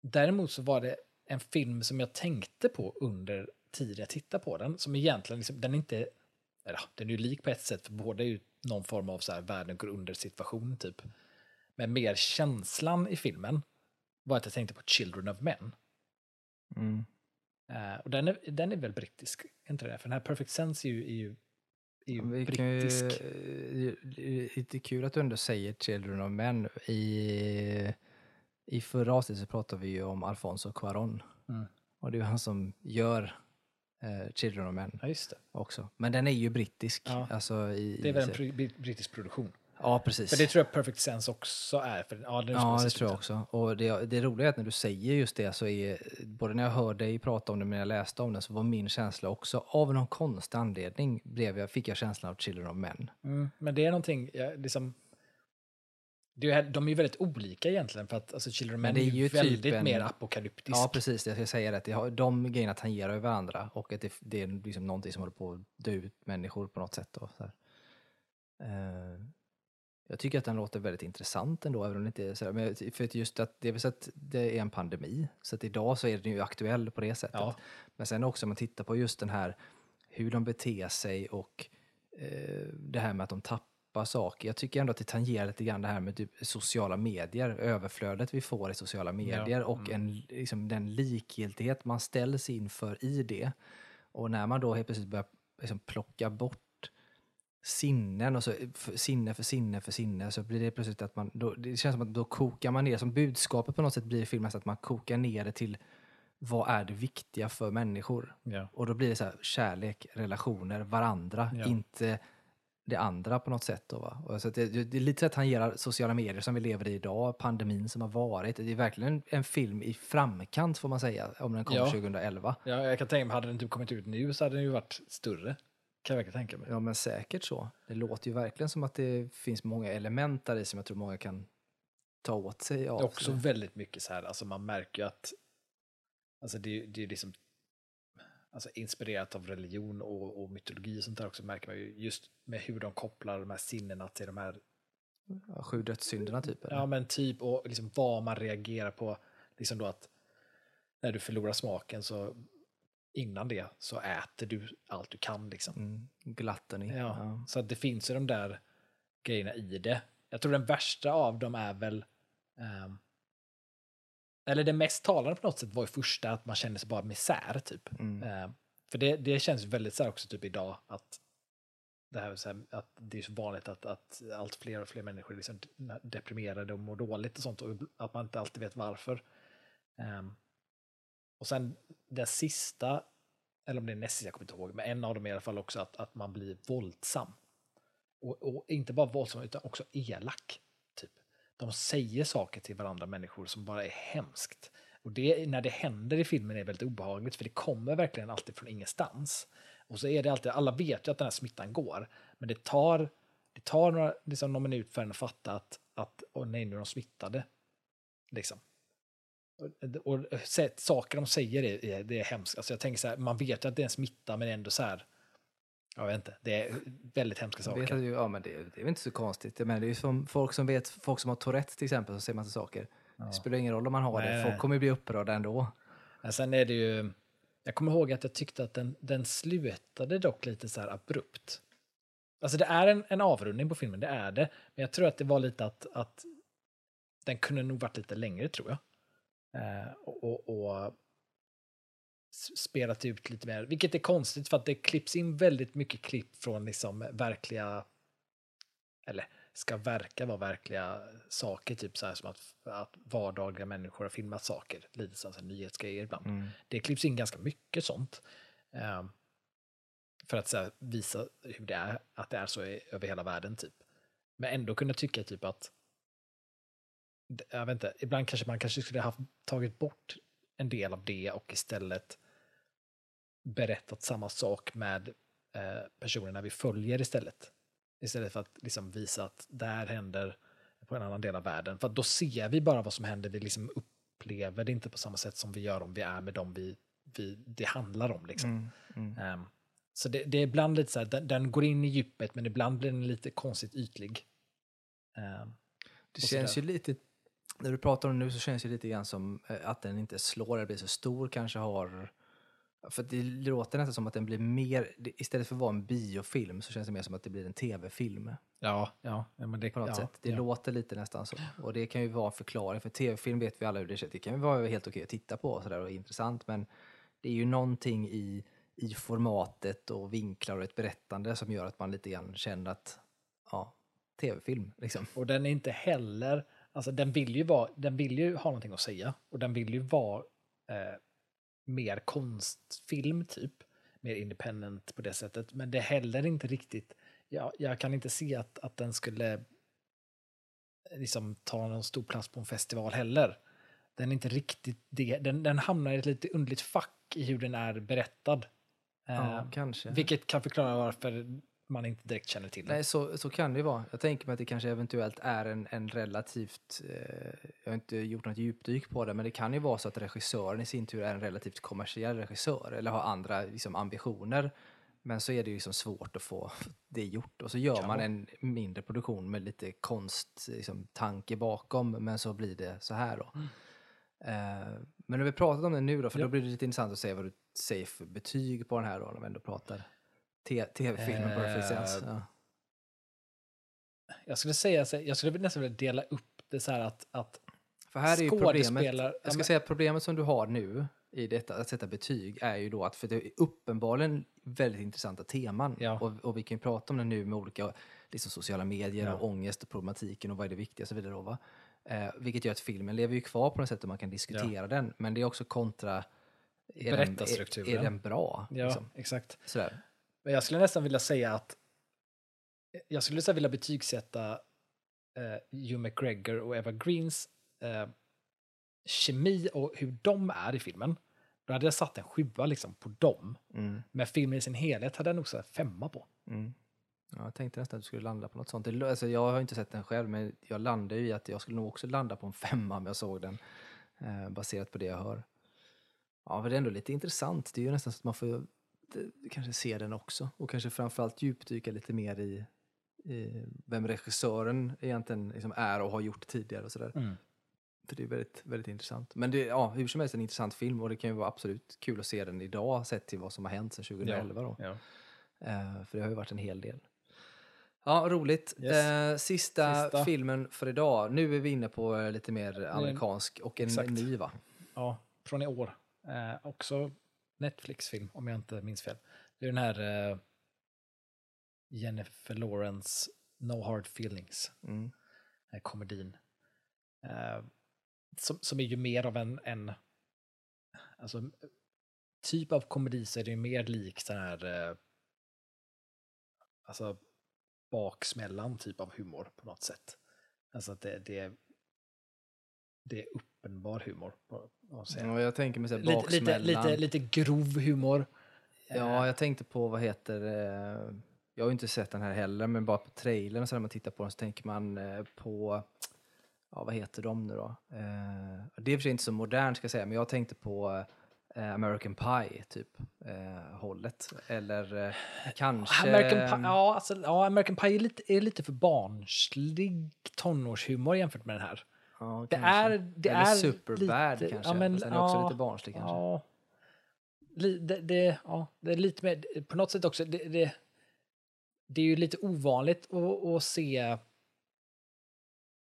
däremot så var det en film som jag tänkte på under tiden jag tittade på den, som egentligen, liksom, den är inte, eller den är ju lik på ett sätt, för båda är ju någon form av så här världen går under situation typ. Men mer känslan i filmen var att jag tänkte på Children of Men. Mm. Uh, och den är, den är väl brittisk, inte det? För den här Perfect Sense är ju, är ju, är ju Vi brittisk. Ju, det är kul att du ändå säger Children of Men. I, i förra avsnittet så pratade vi ju om Alfonso Cuarón. Mm. Och det är ju han som gör eh, Children of Men Ja, just det. också. Men den är ju brittisk. Ja. Alltså i, Det är väl en pr- brittisk produktion. Ja, precis. För det tror jag Perfect Sense också är. För, ja, den Ja, det tror jag också. Och det, det roliga är att när du säger just det så är, både när jag hör dig prata om det när jag läste om det så var min känsla också, av någon konstig anledning blev jag, fick jag känslan av Children of Men. Mm, men det är någonting, ja, liksom, det är, de är ju väldigt olika egentligen för att alltså, Children Men det är är ju typ väldigt en- mer apokalyptisk. Ja, precis. Jag ska säga det, att de grejerna tangerar ju varandra och att det, det är liksom någonting som håller på att dö ut människor på något sätt. Då, så här. Eh, jag tycker att den låter väldigt intressant ändå, även om det inte är så här, men för just att det är så att det är en pandemi, så att idag så är den ju aktuell på det sättet. Ja. Men sen också om man tittar på just den här, hur de beter sig och eh, det här med att de tappar saker. Jag tycker ändå att det tangerar lite grann det här med typ sociala medier, överflödet vi får i sociala medier och en, liksom, den likgiltighet man ställs inför i det. Och när man då helt plötsligt börjar liksom, plocka bort sinnen och så för, sinne för sinne för sinne så blir det plötsligt att man, då, det känns som att då kokar man ner, som budskapet på något sätt blir i filmen, så att man kokar ner det till vad är det viktiga för människor? Ja. Och då blir det så här, kärlek, relationer, varandra, Ja. inte det andra på något sätt. Då, va? Och så det, det är lite så att han ger sociala medier som vi lever i idag, pandemin som har varit. Det är verkligen en, en film i framkant får man säga, om den kom Ja. 2011. Ja, jag kan tänka mig, hade den typ kommit ut nu så hade den ju varit större. Kan jag verkligen tänka mig. Ja, men säkert så. Det låter ju verkligen som att det finns många element där i som jag tror många kan ta åt sig av. Det är också väldigt mycket så här, alltså man märker ju att alltså det, är- det är liksom alltså inspirerat av religion och, och mytologi och sånt där också märker man ju just med hur de kopplar de här sinnena till de här, Ja, sju dödssynderna typ. eller? ja men typ och liksom vad man reagerar på, liksom då att när du förlorar smaken så innan det så äter du allt du kan liksom. Mm, gluttony. Ja, Ja. Så att det finns ju de där grejerna i det. Jag tror den värsta av dem är väl... ehm, eller det mest talande på något sätt var ju första att man känner sig bara misär typ. Mm. Ehm, för det, det känns väldigt så här också typ idag att det här, så här att det är så vanligt att, att allt fler och fler människor är liksom deprimerade och mår dåligt och sånt och att man inte alltid vet varför. Ehm, och sen den sista, eller om det är näst sista, jag kommer inte ihåg, men en av dem i alla fall också att, att man blir våldsam. Och, och inte bara våldsam utan också elak. De säger saker till varandra människor som bara är hemskt. Och det, när det händer i filmen är det väldigt obehagligt för det kommer verkligen alltid från ingenstans. Och så är det alltid, alla vet ju att den här smittan går, men det tar, det tar några, liksom någon minut för en att fatta att, att oh, nej, nu är de smittade. Liksom. Och, och saker de säger är, är, det är hemskt. Alltså jag tänker så här, man vet ju att det är en smitta, men ändå så här, jag vet inte, det är väldigt hemska Jag vet saker. att, ja, men det, det är väl inte så konstigt. Men det är ju som folk som vet, folk som har Tourette till exempel, så säger massa saker. Det spelar ingen roll om man har Nej, det, folk kommer ju bli upprörda ändå. Men sen är det ju, jag kommer ihåg att jag tyckte att den, den slutade dock lite så här abrupt. Alltså det är en, en avrundning på filmen, det är det. Men jag tror att det var lite att, att den kunde nog varit lite längre tror jag. Eh, och, och, och spelat ut lite mer, vilket är konstigt för att det klipps in väldigt mycket klipp från liksom verkliga, eller ska verka vara verkliga saker, typ så här som att, att vardagliga människor har filmat saker, lite som nyhetsgrejer ibland. Mm. Det klipps in ganska mycket sånt. eh, för att här, visa hur det är, att det är så i, över hela världen typ. Men ändå kunna tycka typ att, jag vet inte, ibland kanske man kanske skulle ha tagit bort en del av det och istället berättat samma sak med eh, personerna vi följer istället. Istället för att liksom visa att det här händer på en annan del av världen. För då ser vi bara vad som händer, vi liksom upplever det inte på samma sätt som vi gör om vi är med dem vi, vi, det handlar om. Liksom. Mm. Mm. Ehm, så det, det är ibland lite så här, den, den går in i djupet men ibland blir den lite konstigt ytlig. Ehm, Det känns ju lite, när du pratar om det nu så känns det lite grann som eh, att den inte slår eller blir så stor kanske har för det låter nästan som att den blir mer, istället för att vara en biofilm så känns det mer som att det blir en tv-film ja, ja, ja, men det på något ja, sätt. Det ja. låter lite nästan så. Och det kan ju vara en förklaring, för tv-film vet vi alla hur det känns. Det kan ju vara helt okej att titta på och, sådär och intressant, men det är ju någonting i, i formatet och vinklar och ett berättande som gör att man lite grann känner att, ja, tv-film liksom. Och den är inte heller, alltså den vill ju vara, den vill ju ha någonting att säga och den vill ju vara eh, mer konstfilm typ, mer independent på det sättet, men det är heller inte riktigt, ja, jag kan inte se att, att den skulle liksom ta någon stor plats på en festival heller. Den är inte riktigt det, den, den hamnar i ett lite underligt fack i hur den är berättad. Ja, Eh, kanske. vilket kan förklara varför man inte direkt känner till. Nej, så, så kan det ju vara. Jag tänker mig att det kanske eventuellt är en, en relativt, eh, jag har inte gjort något djupdyk på det, men det kan ju vara så att regissören i sin tur är en relativt kommersiell regissör eller har andra liksom, ambitioner. Men så är det ju liksom svårt att få det gjort och så gör man en mindre produktion med lite konsttanke liksom, tanke bakom, men så blir det så här då. Eh, men när vi pratat om det nu då, för Mm. Ja. då blir det lite intressant att se vad du säger för betyg på den här då, när vi ändå pratar tv-filmen på referens. Ja. Jag skulle säga, jag skulle nästan vilja dela upp det så här att, att För här är ju problemet, ja, jag ska men- säga att problemet som du har nu i detta att sätta betyg är ju då att, för det är uppenbarligen väldigt intressanta teman Ja. och, och vi kan ju prata om det nu med olika liksom, sociala medier Ja. och ångest och problematiken och vad är det viktiga och så vidare då, va? Eh, vilket gör att filmen lever ju kvar på något sätt och man kan diskutera den, men det är också kontra är den, är, är den bra? ja, Liksom? exakt. Sådär. Men jag skulle nästan vilja säga att jag skulle här vilja betygsätta eh, Hugh McGregor och Eva Greens eh, kemi och hur de är i filmen. Då hade jag satt en sjua liksom på dem. Mm. Men filmen i sin helhet hade jag nog satt femma på. Mm. Ja, jag tänkte nästan att du skulle landa på något sånt. Alltså, jag har inte sett den själv, men jag landar ju i att jag skulle nog också landa på en femma om jag såg den. Eh, baserat på det jag hör. Ja, men det är ändå lite intressant. Det är ju nästan så att man får kanske se den också. Och kanske framförallt djupdyka lite mer i, i vem regissören egentligen liksom är och har gjort tidigare och sådär. Mm. För det är väldigt, väldigt intressant. Men det ja, hur som helst en intressant film och det kan ju vara absolut kul att se den idag sett till vad som har hänt sedan 2011. Då. Ja. Eh, för det har ju varit en hel del. Ja, roligt. Yes. Eh, sista, Sista. filmen för idag. Nu är vi inne på eh, lite mer amerikansk och en exakt. ny va? ja, från i år. Eh, också Netflix-film, om jag inte minns fel. Det är den här eh, Jennifer Lawrence No Hard Feelings, Mm. den komedin. Eh, som, som är ju mer av en, en alltså, typ av komedi så är det ju mer likt den här eh, alltså baksmällan typ av humor på något sätt. Alltså att det, det, är, det är uppenbar humor. På? Ja, jag tänker mig så här lite, lite, baksmällan. lite, lite grov humor. Ja, jag tänkte på vad heter eh, Jag har inte sett den här heller, men bara på trailern så när man tittar på den så tänker man eh, på Ja, vad heter de nu då? Eh, det är i och för sig inte så modernt ska jag säga, men jag tänkte på eh, American Pie, typ, eh, hållet. Eller eh, kanske... American Pie, ja, alltså, ja, American Pie är lite, är lite för barnslig tonårshumor jämfört med den här. Ja, Det kanske. är, det Eller är Superbad lite, kanske. Ja, men, den är också ja, lite barnslig kanske. Ja. Det, det, ja, det är lite mer, på något sätt också, det, det, det är ju lite ovanligt att, att se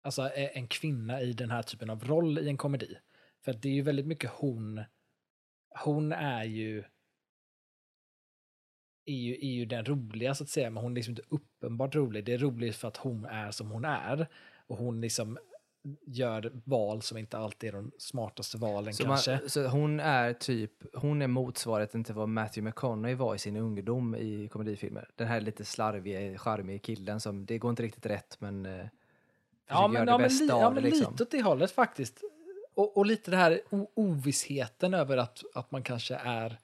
alltså, en kvinna i den här typen av roll i en komedi. För det är ju väldigt mycket hon, hon är ju är ju, är ju den roliga så att säga, men hon är liksom inte uppenbart rolig. Det är roligt för att hon är som hon är. Och hon liksom gör val som inte alltid är de smartaste valen Så, kanske. man, så hon är typ, hon är motsvarigheten till vad Matthew McConaughey var i sin ungdom i komedifilmer. Den här lite slarviga, charmiga killen som, det går inte riktigt rätt men eh, ja, men, det ja, men, li, ja, men liksom. lite åt det hållet faktiskt. Och, och lite det här ovissheten över att, att man kanske är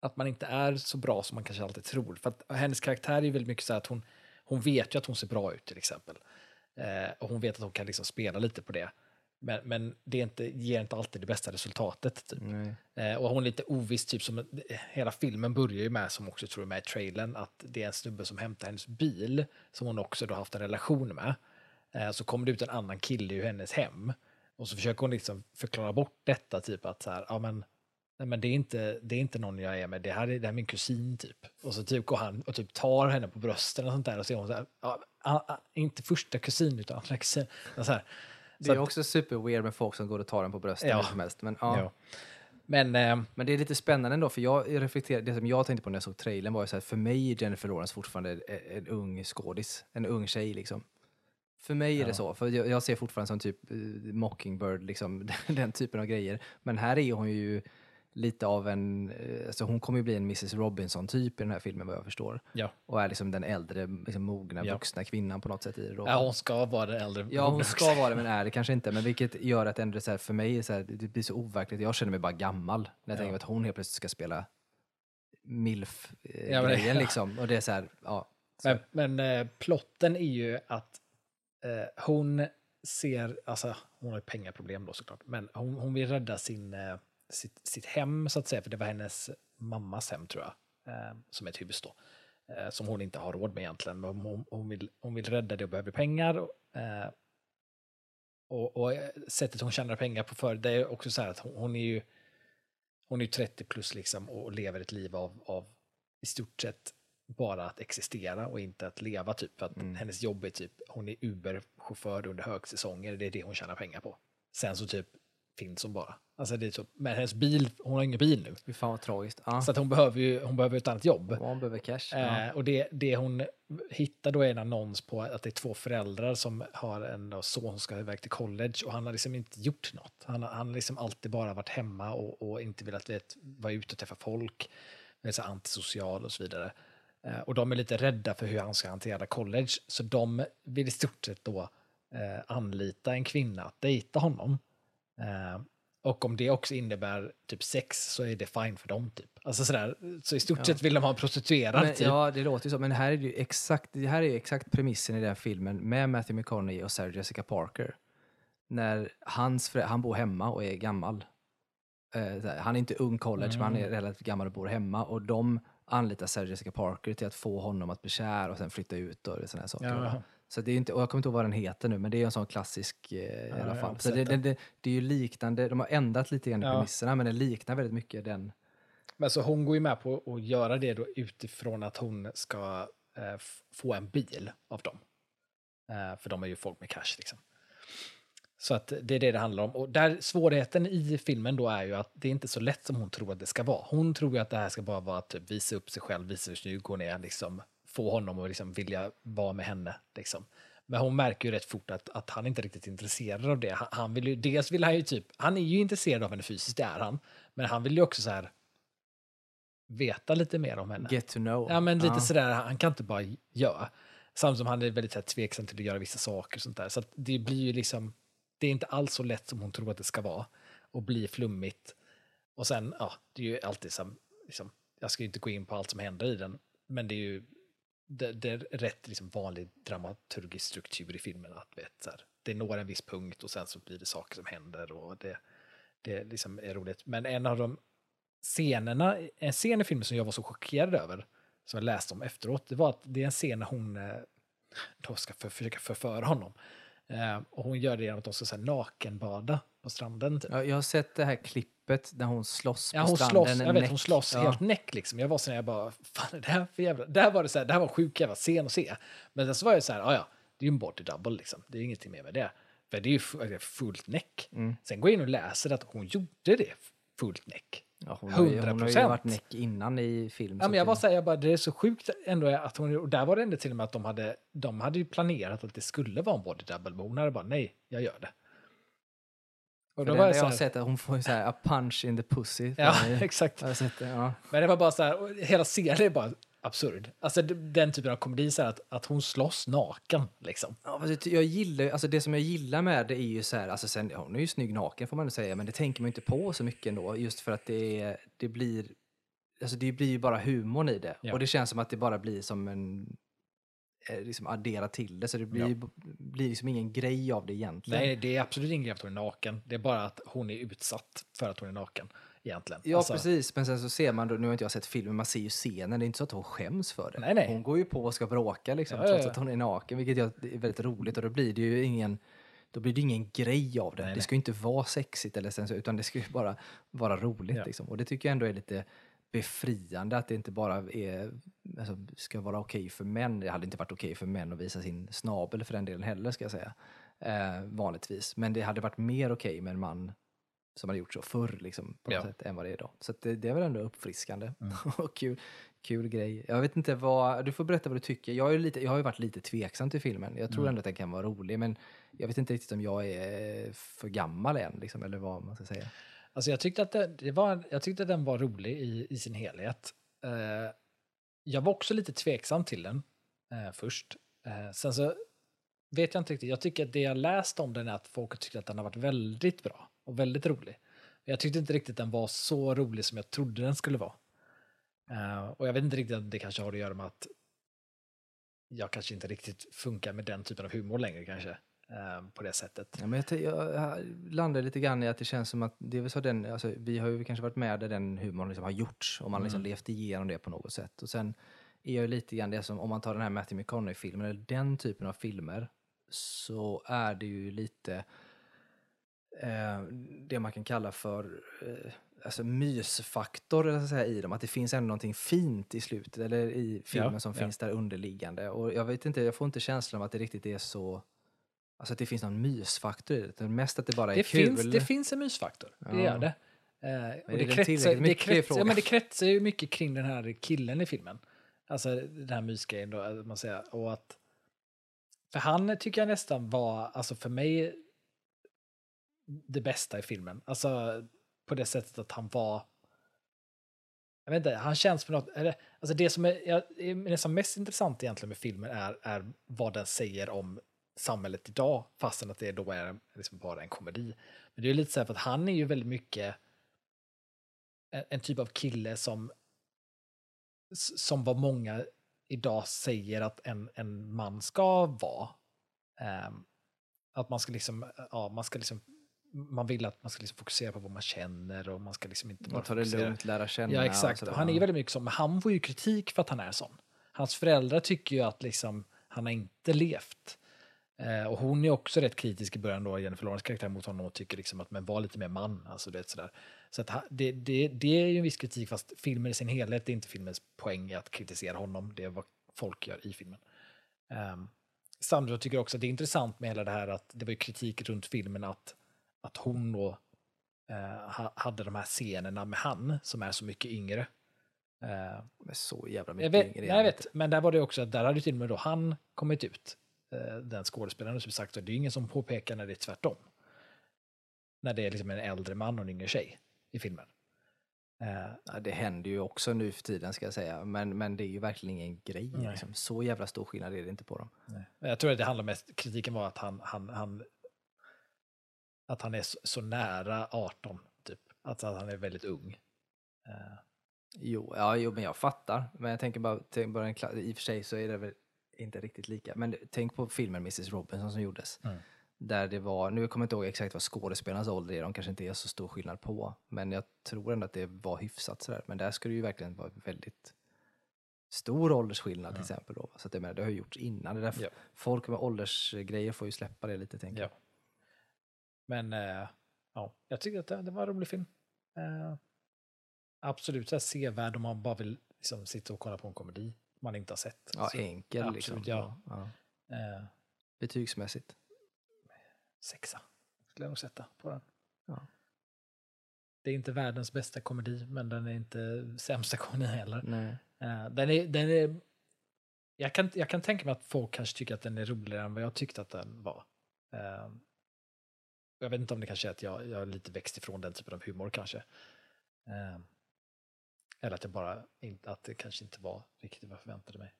att man inte är så bra som man kanske alltid tror. För att hennes karaktär är väldigt mycket så här att hon, hon vet ju att hon ser bra ut till exempel. Eh, och hon vet att hon kan liksom spela lite på det. Men, men det inte, ger inte alltid det bästa resultatet. Typ. Eh, och hon är lite oviss, typ som hela filmen börjar ju med, som också tror jag med i trailern, att det är en snubbe som hämtar hennes bil, som hon också då haft en relation med. Eh, så kommer det ut en annan kille ur hennes hem. Och så försöker hon liksom förklara bort detta, typ att så här, ja men, nej, men det, är inte, det är inte någon jag är med, det här är, det här är min kusin typ. Och så typ går han och typ tar henne på brösten och sånt där och så är hon så här, ja, inte första kusin utan andra kusin. Så här. Det är också super weird med folk som går och tar den på brösten Ja. som helst. Men, ja. ja. Men eh, men det är lite spännande ändå, för jag reflekterar, det som jag tänkte på när jag såg trailern var ju så här, för mig är Jennifer Lawrence fortfarande en, en ung skådis, en ung tjej liksom. För mig är det Ja. så, för jag, jag ser fortfarande som typ eh, Mockingbird, liksom, den typen av grejer. Men här är hon ju lite av en, eh, alltså hon kommer ju bli en Mrs Robinson-typ i den här filmen vad jag förstår. ja. Och är liksom den äldre, liksom mogna, Ja. vuxna kvinnan på något sätt i det då. ja, hon ska vara den äldre. Ja, hon ska vara det men är det kanske inte. Men vilket gör att ändå så här, för mig så här, det blir så overkligt. Jag känner mig bara gammal när jag Ja. tänker att hon helt plötsligt ska spela Ja, men det- MILF-grejen ja. liksom. Och det är så här, ja. Så. Men, men eh, plotten är ju att eh, hon ser, alltså hon har ju pengaproblem då såklart, men hon, hon vill rädda sin, eh, sitt, sitt hem så att säga, för det var hennes mammas hem tror jag, eh, som är ett hus då, eh, som hon inte har råd med egentligen, men hon, hon, vill, hon vill rädda det och behöver pengar. Och, eh, och, sättet hon tjänar pengar på för det är också så här att hon, hon är ju hon är ju 30 plus liksom och lever ett liv av, av i stort sett bara att existera och inte att leva typ. För att Mm. hennes jobb är typ, hon är Uber-chaufför under högsäsonger, det är det hon tjänar pengar på. Sen så typ finns hon bara. Alltså det är så, men hennes bil, hon har ingen bil nu. Fy fan vad tragiskt. Ja. Så att hon behöver ju hon behöver ett annat jobb. Och hon behöver cash. Ja. Eh, och det, det hon hittar då är en annons på att det är två föräldrar som har en son som ska iväg till college och han har liksom inte gjort något. Han har, han har liksom alltid bara varit hemma och, och inte velat vet, vara ute och träffa folk. är så antisocial och så vidare. Eh, och de är lite rädda för hur han ska hantera college. Så de vill i stort sett då eh, anlita en kvinna att dejta honom. Eh, och om det också innebär typ sex så är det fine för dem. Typ. Alltså sådär, så i stort Ja. sett vill de ha en prostituerad. Men, typ. ja, det låter ju så. Men här är det ju exakt, det här är ju exakt premissen i den här filmen med Matthew McConaughey och Sarah Jessica Parker. När hans förä- han bor hemma och är gammal. Här, han är inte ung college, men han är relativt gammal och bor hemma. Och de anlitar Sarah Jessica Parker till att få honom att bli kär och sen flytta ut och sådana saker. Ja. Så det är inte, och jag kommer inte ihåg vad den heter nu, men det är en sån klassisk eh, i alla fall. Så det, det, den. det, det är ju liknande, de har ändrat lite grann i Ja. premisserna, men det liknar väldigt mycket den. Men så hon går ju med på att göra det då utifrån att hon ska eh, få en bil av dem. Eh, för de är ju folk med cash liksom. Så att det är det det handlar om. Och där svårigheten i filmen då är ju att det är inte så lätt som hon tror att det ska vara. Hon tror ju att det här ska bara vara att typ visa upp sig själv, visa hur snygg hon är, liksom få honom att liksom vilja vara med henne. Liksom. Men hon märker ju rätt fort att, att han inte är riktigt intresserad av det. Han, han vill ju, dels vill han ju typ, han är ju intresserad av henne fysiskt, det är han. Men han vill ju också så här veta lite mer om henne. Get to know. Ja, men lite Ja. sådär, han kan inte bara göra. Samtidigt som han är väldigt så här, tveksam till att göra vissa saker och sånt där. Så det blir ju liksom, det är inte alls så lätt som hon tror att det ska vara. Och bli flummigt. Och sen, ja, det är ju alltid som, liksom, jag ska ju inte gå in på allt som händer i den, men det är ju det, det är rätt liksom vanlig dramaturgisk struktur i filmen. Att vet, så här, det når en viss punkt och sen så blir det saker som händer och det, det liksom är roligt. Men en av de scenerna, en scen i filmen som jag var så chockerad över, som jag läste om efteråt, det var att det är en scen när hon eh, då ska för, försöka förföra honom. Eh, och hon gör det genom att de ska så här, nakenbada på stranden. Typ. Ja, jag har sett det här klippet när hon slåss Ja, på hon stranden. slåss, jag vet, hon slåss Ja. helt näck liksom. Jag var så när jag bara, fan det här för jävla... Det här var det så här, det här var en sjuk jävla scen att se. Men sen så var jag så här, ja ja, det är ju en body double liksom. Det är ingenting mer med det. För det är ju fullt näck. Mm. Sen går jag in och läser att hon gjorde det fullt näck. Ja, hon, har ju, hon har ju 100%. varit näck innan i film. Ja, men jag var så här, jag bara, det är så sjukt ändå att hon, och där var det ändå till och med att de hade, de hade ju planerat att det skulle vara en body double, men hon hade bara, nej, jag gör det. Och för då det var jag har sett att hon får så här a punch in the pussy. ja, exakt. Jag sett det? Ja. Men det var bara så här, hela serien är bara absurd. Alltså den typen av komedi, så här, att, att hon slåss naken liksom. Ja, fast jag gillar, alltså det som jag gillar med det är ju så här, alltså sen, ja, hon är ju snygg naken får man säga, men det tänker man inte på så mycket ändå, just för att det, det blir, alltså det blir ju bara humorn i det. Ja. Och det känns som att det bara blir som en, liksom addera till det, så det blir, Ja. blir liksom ingen grej av det egentligen. Nej, det är absolut ingen grej att hon är naken. Det är bara att hon är utsatt för att hon är naken egentligen. Ja, Alltså, precis. Men sen så ser man, nu har inte jag sett filmen, man ser ju scenen. Det är inte så att hon skäms för det. Nej, nej. Hon går ju på och ska bråka liksom, Ja, trots ja. att hon är naken, vilket är väldigt roligt. Och då blir det ju ingen, då blir det ingen grej av det. Nej, det ska ju inte vara sexigt eller sen så, utan det ska ju bara vara roligt. Liksom. Och det tycker jag ändå är lite befriande att det inte bara är, alltså, ska vara okej för män. Det hade inte varit okej för män att visa sin snabel för den delen heller, ska jag säga. Eh, vanligtvis. Men det hade varit mer okej med en man som hade gjort så förr liksom, på något Ja. sätt, än vad det är idag. Så det, det är väl ändå uppfriskande Mm. och kul, kul grej. Jag vet inte vad, du får berätta vad du tycker. Jag, är lite, jag har ju varit lite tveksam till filmen. Jag tror Mm. ändå att den kan vara rolig, men jag vet inte riktigt om jag är för gammal än, liksom, eller vad man ska säga. Alltså jag tyckte att, det, det var, jag tyckte att den var rolig i, i sin helhet. Eh, jag var också lite tveksam till den eh, först. Eh, sen så vet jag inte riktigt. Jag tycker att det jag läst om den är att folk tyckte att den har varit väldigt bra och väldigt rolig. Jag tyckte inte riktigt den var så rolig som jag trodde den skulle vara. Eh, och jag vet inte riktigt om det kanske har att göra med att jag kanske inte riktigt funkar med den typen av humor längre kanske eh, på det sättet. Ja, men jag, jag landar lite grann i att det känns som att det är så den, alltså, vi har ju kanske varit med där den humorn liksom har gjorts och man har liksom Mm. levt igenom det på något sätt. Och sen är jag ju lite grann det som, om man tar den här Matthew McConaughey-filmen, eller den typen av filmer, så är det ju lite eh, det man kan kalla för eh, alltså mysfaktor eller så säga, i dem. Att det finns ändå någonting fint i slutet, eller i filmen Ja, som ja. finns där underliggande. Och jag vet inte, jag får inte känslan av att det riktigt är så Alltså att det finns någon mysfaktor i det. Mest att det bara är Det kul. finns, det finns en mysfaktor, det Ja. gör det. Eh, och det, kretsar, det, kretsar, ja, men det kretsar ju mycket kring den här killen i filmen. Alltså den här mysgrejen då, man säger. Och att, för han tycker jag nästan var, alltså för mig, det bästa i filmen. Alltså på det sättet att han var jag vet inte, han känns på något, eller, alltså det som är, är nästan mest intressant egentligen med filmen är, är vad den säger om samhället idag, fastän att det då är liksom bara en komedi. Men det är lite så här för att han är ju väldigt mycket en, typ av kille som som vad många idag säger att en, en man ska vara. Um, att man ska liksom, ja, man ska liksom man vill att man ska liksom fokusera på vad man känner och man ska liksom inte bara ta det fokusera. lugnt, lära känna. Ja, exakt. och. Han är ju väldigt mycket som, men han får ju kritik för att han är sån. Hans föräldrar tycker ju att liksom, han har inte levt. Eh, och hon är också rätt kritisk i början då, Jennifer Lawrence karaktär mot honom och tycker liksom att men var lite mer man. Alltså det, sådär. Så att, det, det, det är ju en viss kritik, fast filmen i sin helhet, det är inte filmens poäng att kritisera honom, det är vad folk gör i filmen. Um, samtidigt tycker jag också att det är intressant med hela det här att det var ju kritik runt filmen att, att hon då eh, ha- hade de här scenerna med han som är så mycket yngre. Men så jävla jag mycket vet, yngre jag vet, men där var det också att där hade till och med då han kommit ut, den skådespelaren, som sagt, och det är ingen som påpekar när det är tvärtom. När det är liksom en äldre man och en yngre tjej i filmen. Eh, Ja, det händer ju också nu för tiden ska jag säga, men, men det är ju verkligen ingen grej. Nej. Liksom. Så jävla stor skillnad är det inte på dem. Men Jag tror att det handlar mest, kritiken var att han, han, han att han är så, så nära 18, typ. Alltså att han är väldigt ung. Eh, Jo, ja, jo, men jag fattar. Men jag tänker bara, tänk bara en i och för sig så är det väl inte riktigt lika. Men tänk på filmen Mrs Robinson som gjordes. Mm. Där det var, nu kommer jag inte ihåg exakt vad skådespelarnas ålder är, de kanske inte är så stor skillnad på. Men jag tror ändå att det var hyfsat sådär. Men där ska det ju verkligen vara väldigt stor åldersskillnad till exempel. Då. Så att jag menar, det har ju gjorts innan. Det är därför Ja. Folk med åldersgrejer får ju släppa det lite, tänker ja. jag. Men eh, ja, jag tycker att det, det var en rolig film. Eh, absolut så här sevärd om man bara vill liksom, sitta och kolla på en komedi man inte har sett. Ja, Så, enkel absolut, liksom. ja. Ja. eh, Betygsmässigt. sexa skulle jag nog sätta på den. Ja. Det är inte världens bästa komedi, men den är inte sämsta komedi heller. Nej. Eh, den är, den är, jag, kan, jag kan tänka mig att folk kanske tycker att den är roligare än vad jag tyckte att den var. Eh, jag vet inte om det kanske är att jag, jag är lite växt ifrån den typen av humor kanske. Eller att jag bara inte, att det kanske inte var riktigt vad jag förväntade mig.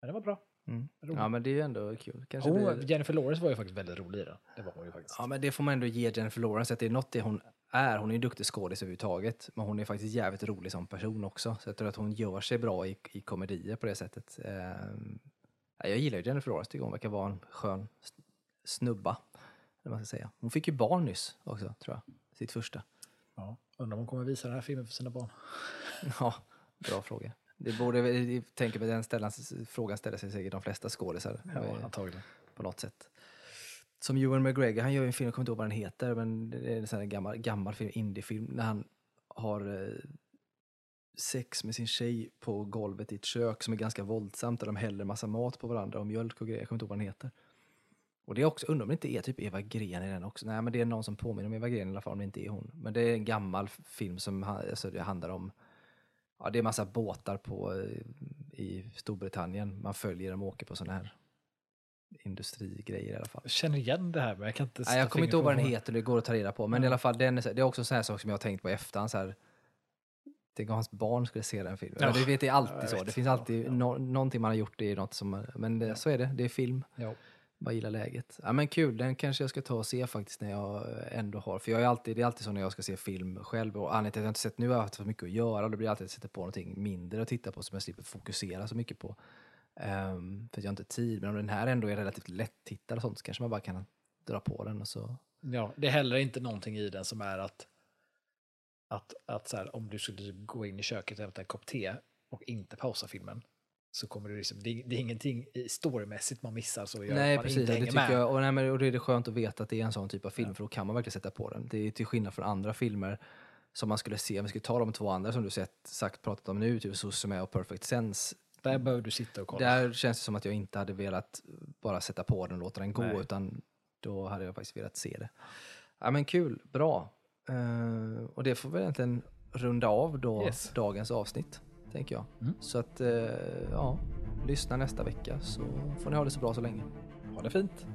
Men det var bra. Mm. Ja, men det är ju ändå kul. Kanske Hon, blir... Jennifer Lawrence var ju faktiskt väldigt rolig i den. Det var hon ju faktiskt. Ja, men det får man ändå ge Jennifer Lawrence, att det är något det hon är. Hon är ju duktig skådis överhuvudtaget, men hon är faktiskt jävligt rolig som person också. Så jag tror att hon gör sig bra i, i komedier på det sättet. Ehm, ja, jag gillar ju Jennifer Lawrence, tycker hon verkar vara en skön snubba. Eller man ska säga. Hon fick ju barn nyss också, tror jag. Sitt första. Ja. Undrar om hon kommer visa den här filmen för sina barn. Ja, bra fråga. Det borde, jag tänker på den ställan, frågan ställer sig säkert de flesta skådisar. Ja, eh, antagligen. på något sätt. Som Ewan McGregor, han gör en film, jag kommer inte ihåg vad den heter, men det är en gammal, gammal film, indiefilm, när han har eh, sex med sin tjej på golvet i ett kök som är ganska våldsamt, där de häller massa mat på varandra och mjölk och grejer, jag kommer inte ihåg vad den heter. Och det är också, undrar om det inte är typ Eva Green i den också. Nej, men det är någon som påminner om Eva Green i alla fall, om det inte är hon. Men det är en gammal film som alltså det handlar om, ja det är massa båtar på, eh, i Storbritannien. Man följer dem och åker på sådana här industrigrejer i alla fall. Jag känner igen det här, men jag kan inte Nej, jag kommer inte ihåg vad den heter, det går att ta reda på. Men i alla fall, den är, det är också en sån här sak som jag har tänkt på i efterhand. Så här, Tänk om hans barn skulle se den filmen. Ja. Ja. Det, vet, det är alltid Ja, så. Det finns alltid nå, någonting man har gjort, det är något som, men det, så är det. Det är film. Ja. Bara gillar läget. Ja men kul, den kanske jag ska ta och se faktiskt när jag eh, ändå har, för jag är alltid, det är alltid så när jag ska se film själv och anledningen till att jag inte sett nu har jag haft för mycket att göra och då blir det alltid att jag sätter på någonting mindre att titta på som jag slipper fokusera så mycket på. Um, för att jag har inte tid, men om den här ändå är relativt lätt-tittad och sånt så kanske man bara kan dra på den och så. Ja, det är heller inte någonting i den som är att, att, att så här, om du skulle gå in i köket och hämta en kopp te och inte pausa filmen så kommer du liksom, det, är- det är ingenting storymässigt man missar så gör Nej man precis, inte och det med. jag, och, nej, men, och det är det skönt att veta att det är en sån typ av film Ja. för då kan man verkligen sätta på den. Det är till skillnad från andra filmer som man skulle se, om vi skulle ta de två andra som du sett, sagt, pratat om nu, typ Susume och Perfect Sense, Där behöver du sitta och kolla. Där känns det som att jag inte hade velat bara sätta på den och låta den gå, Nej. utan då hade jag faktiskt velat se det. Ja men kul, bra. Eh, och det får vi egentligen runda av då Yes. dagens avsnitt, tänker jag. Mm. Så att, eh, ja, lyssna nästa vecka så får ni ha det så bra så länge. Ha det fint.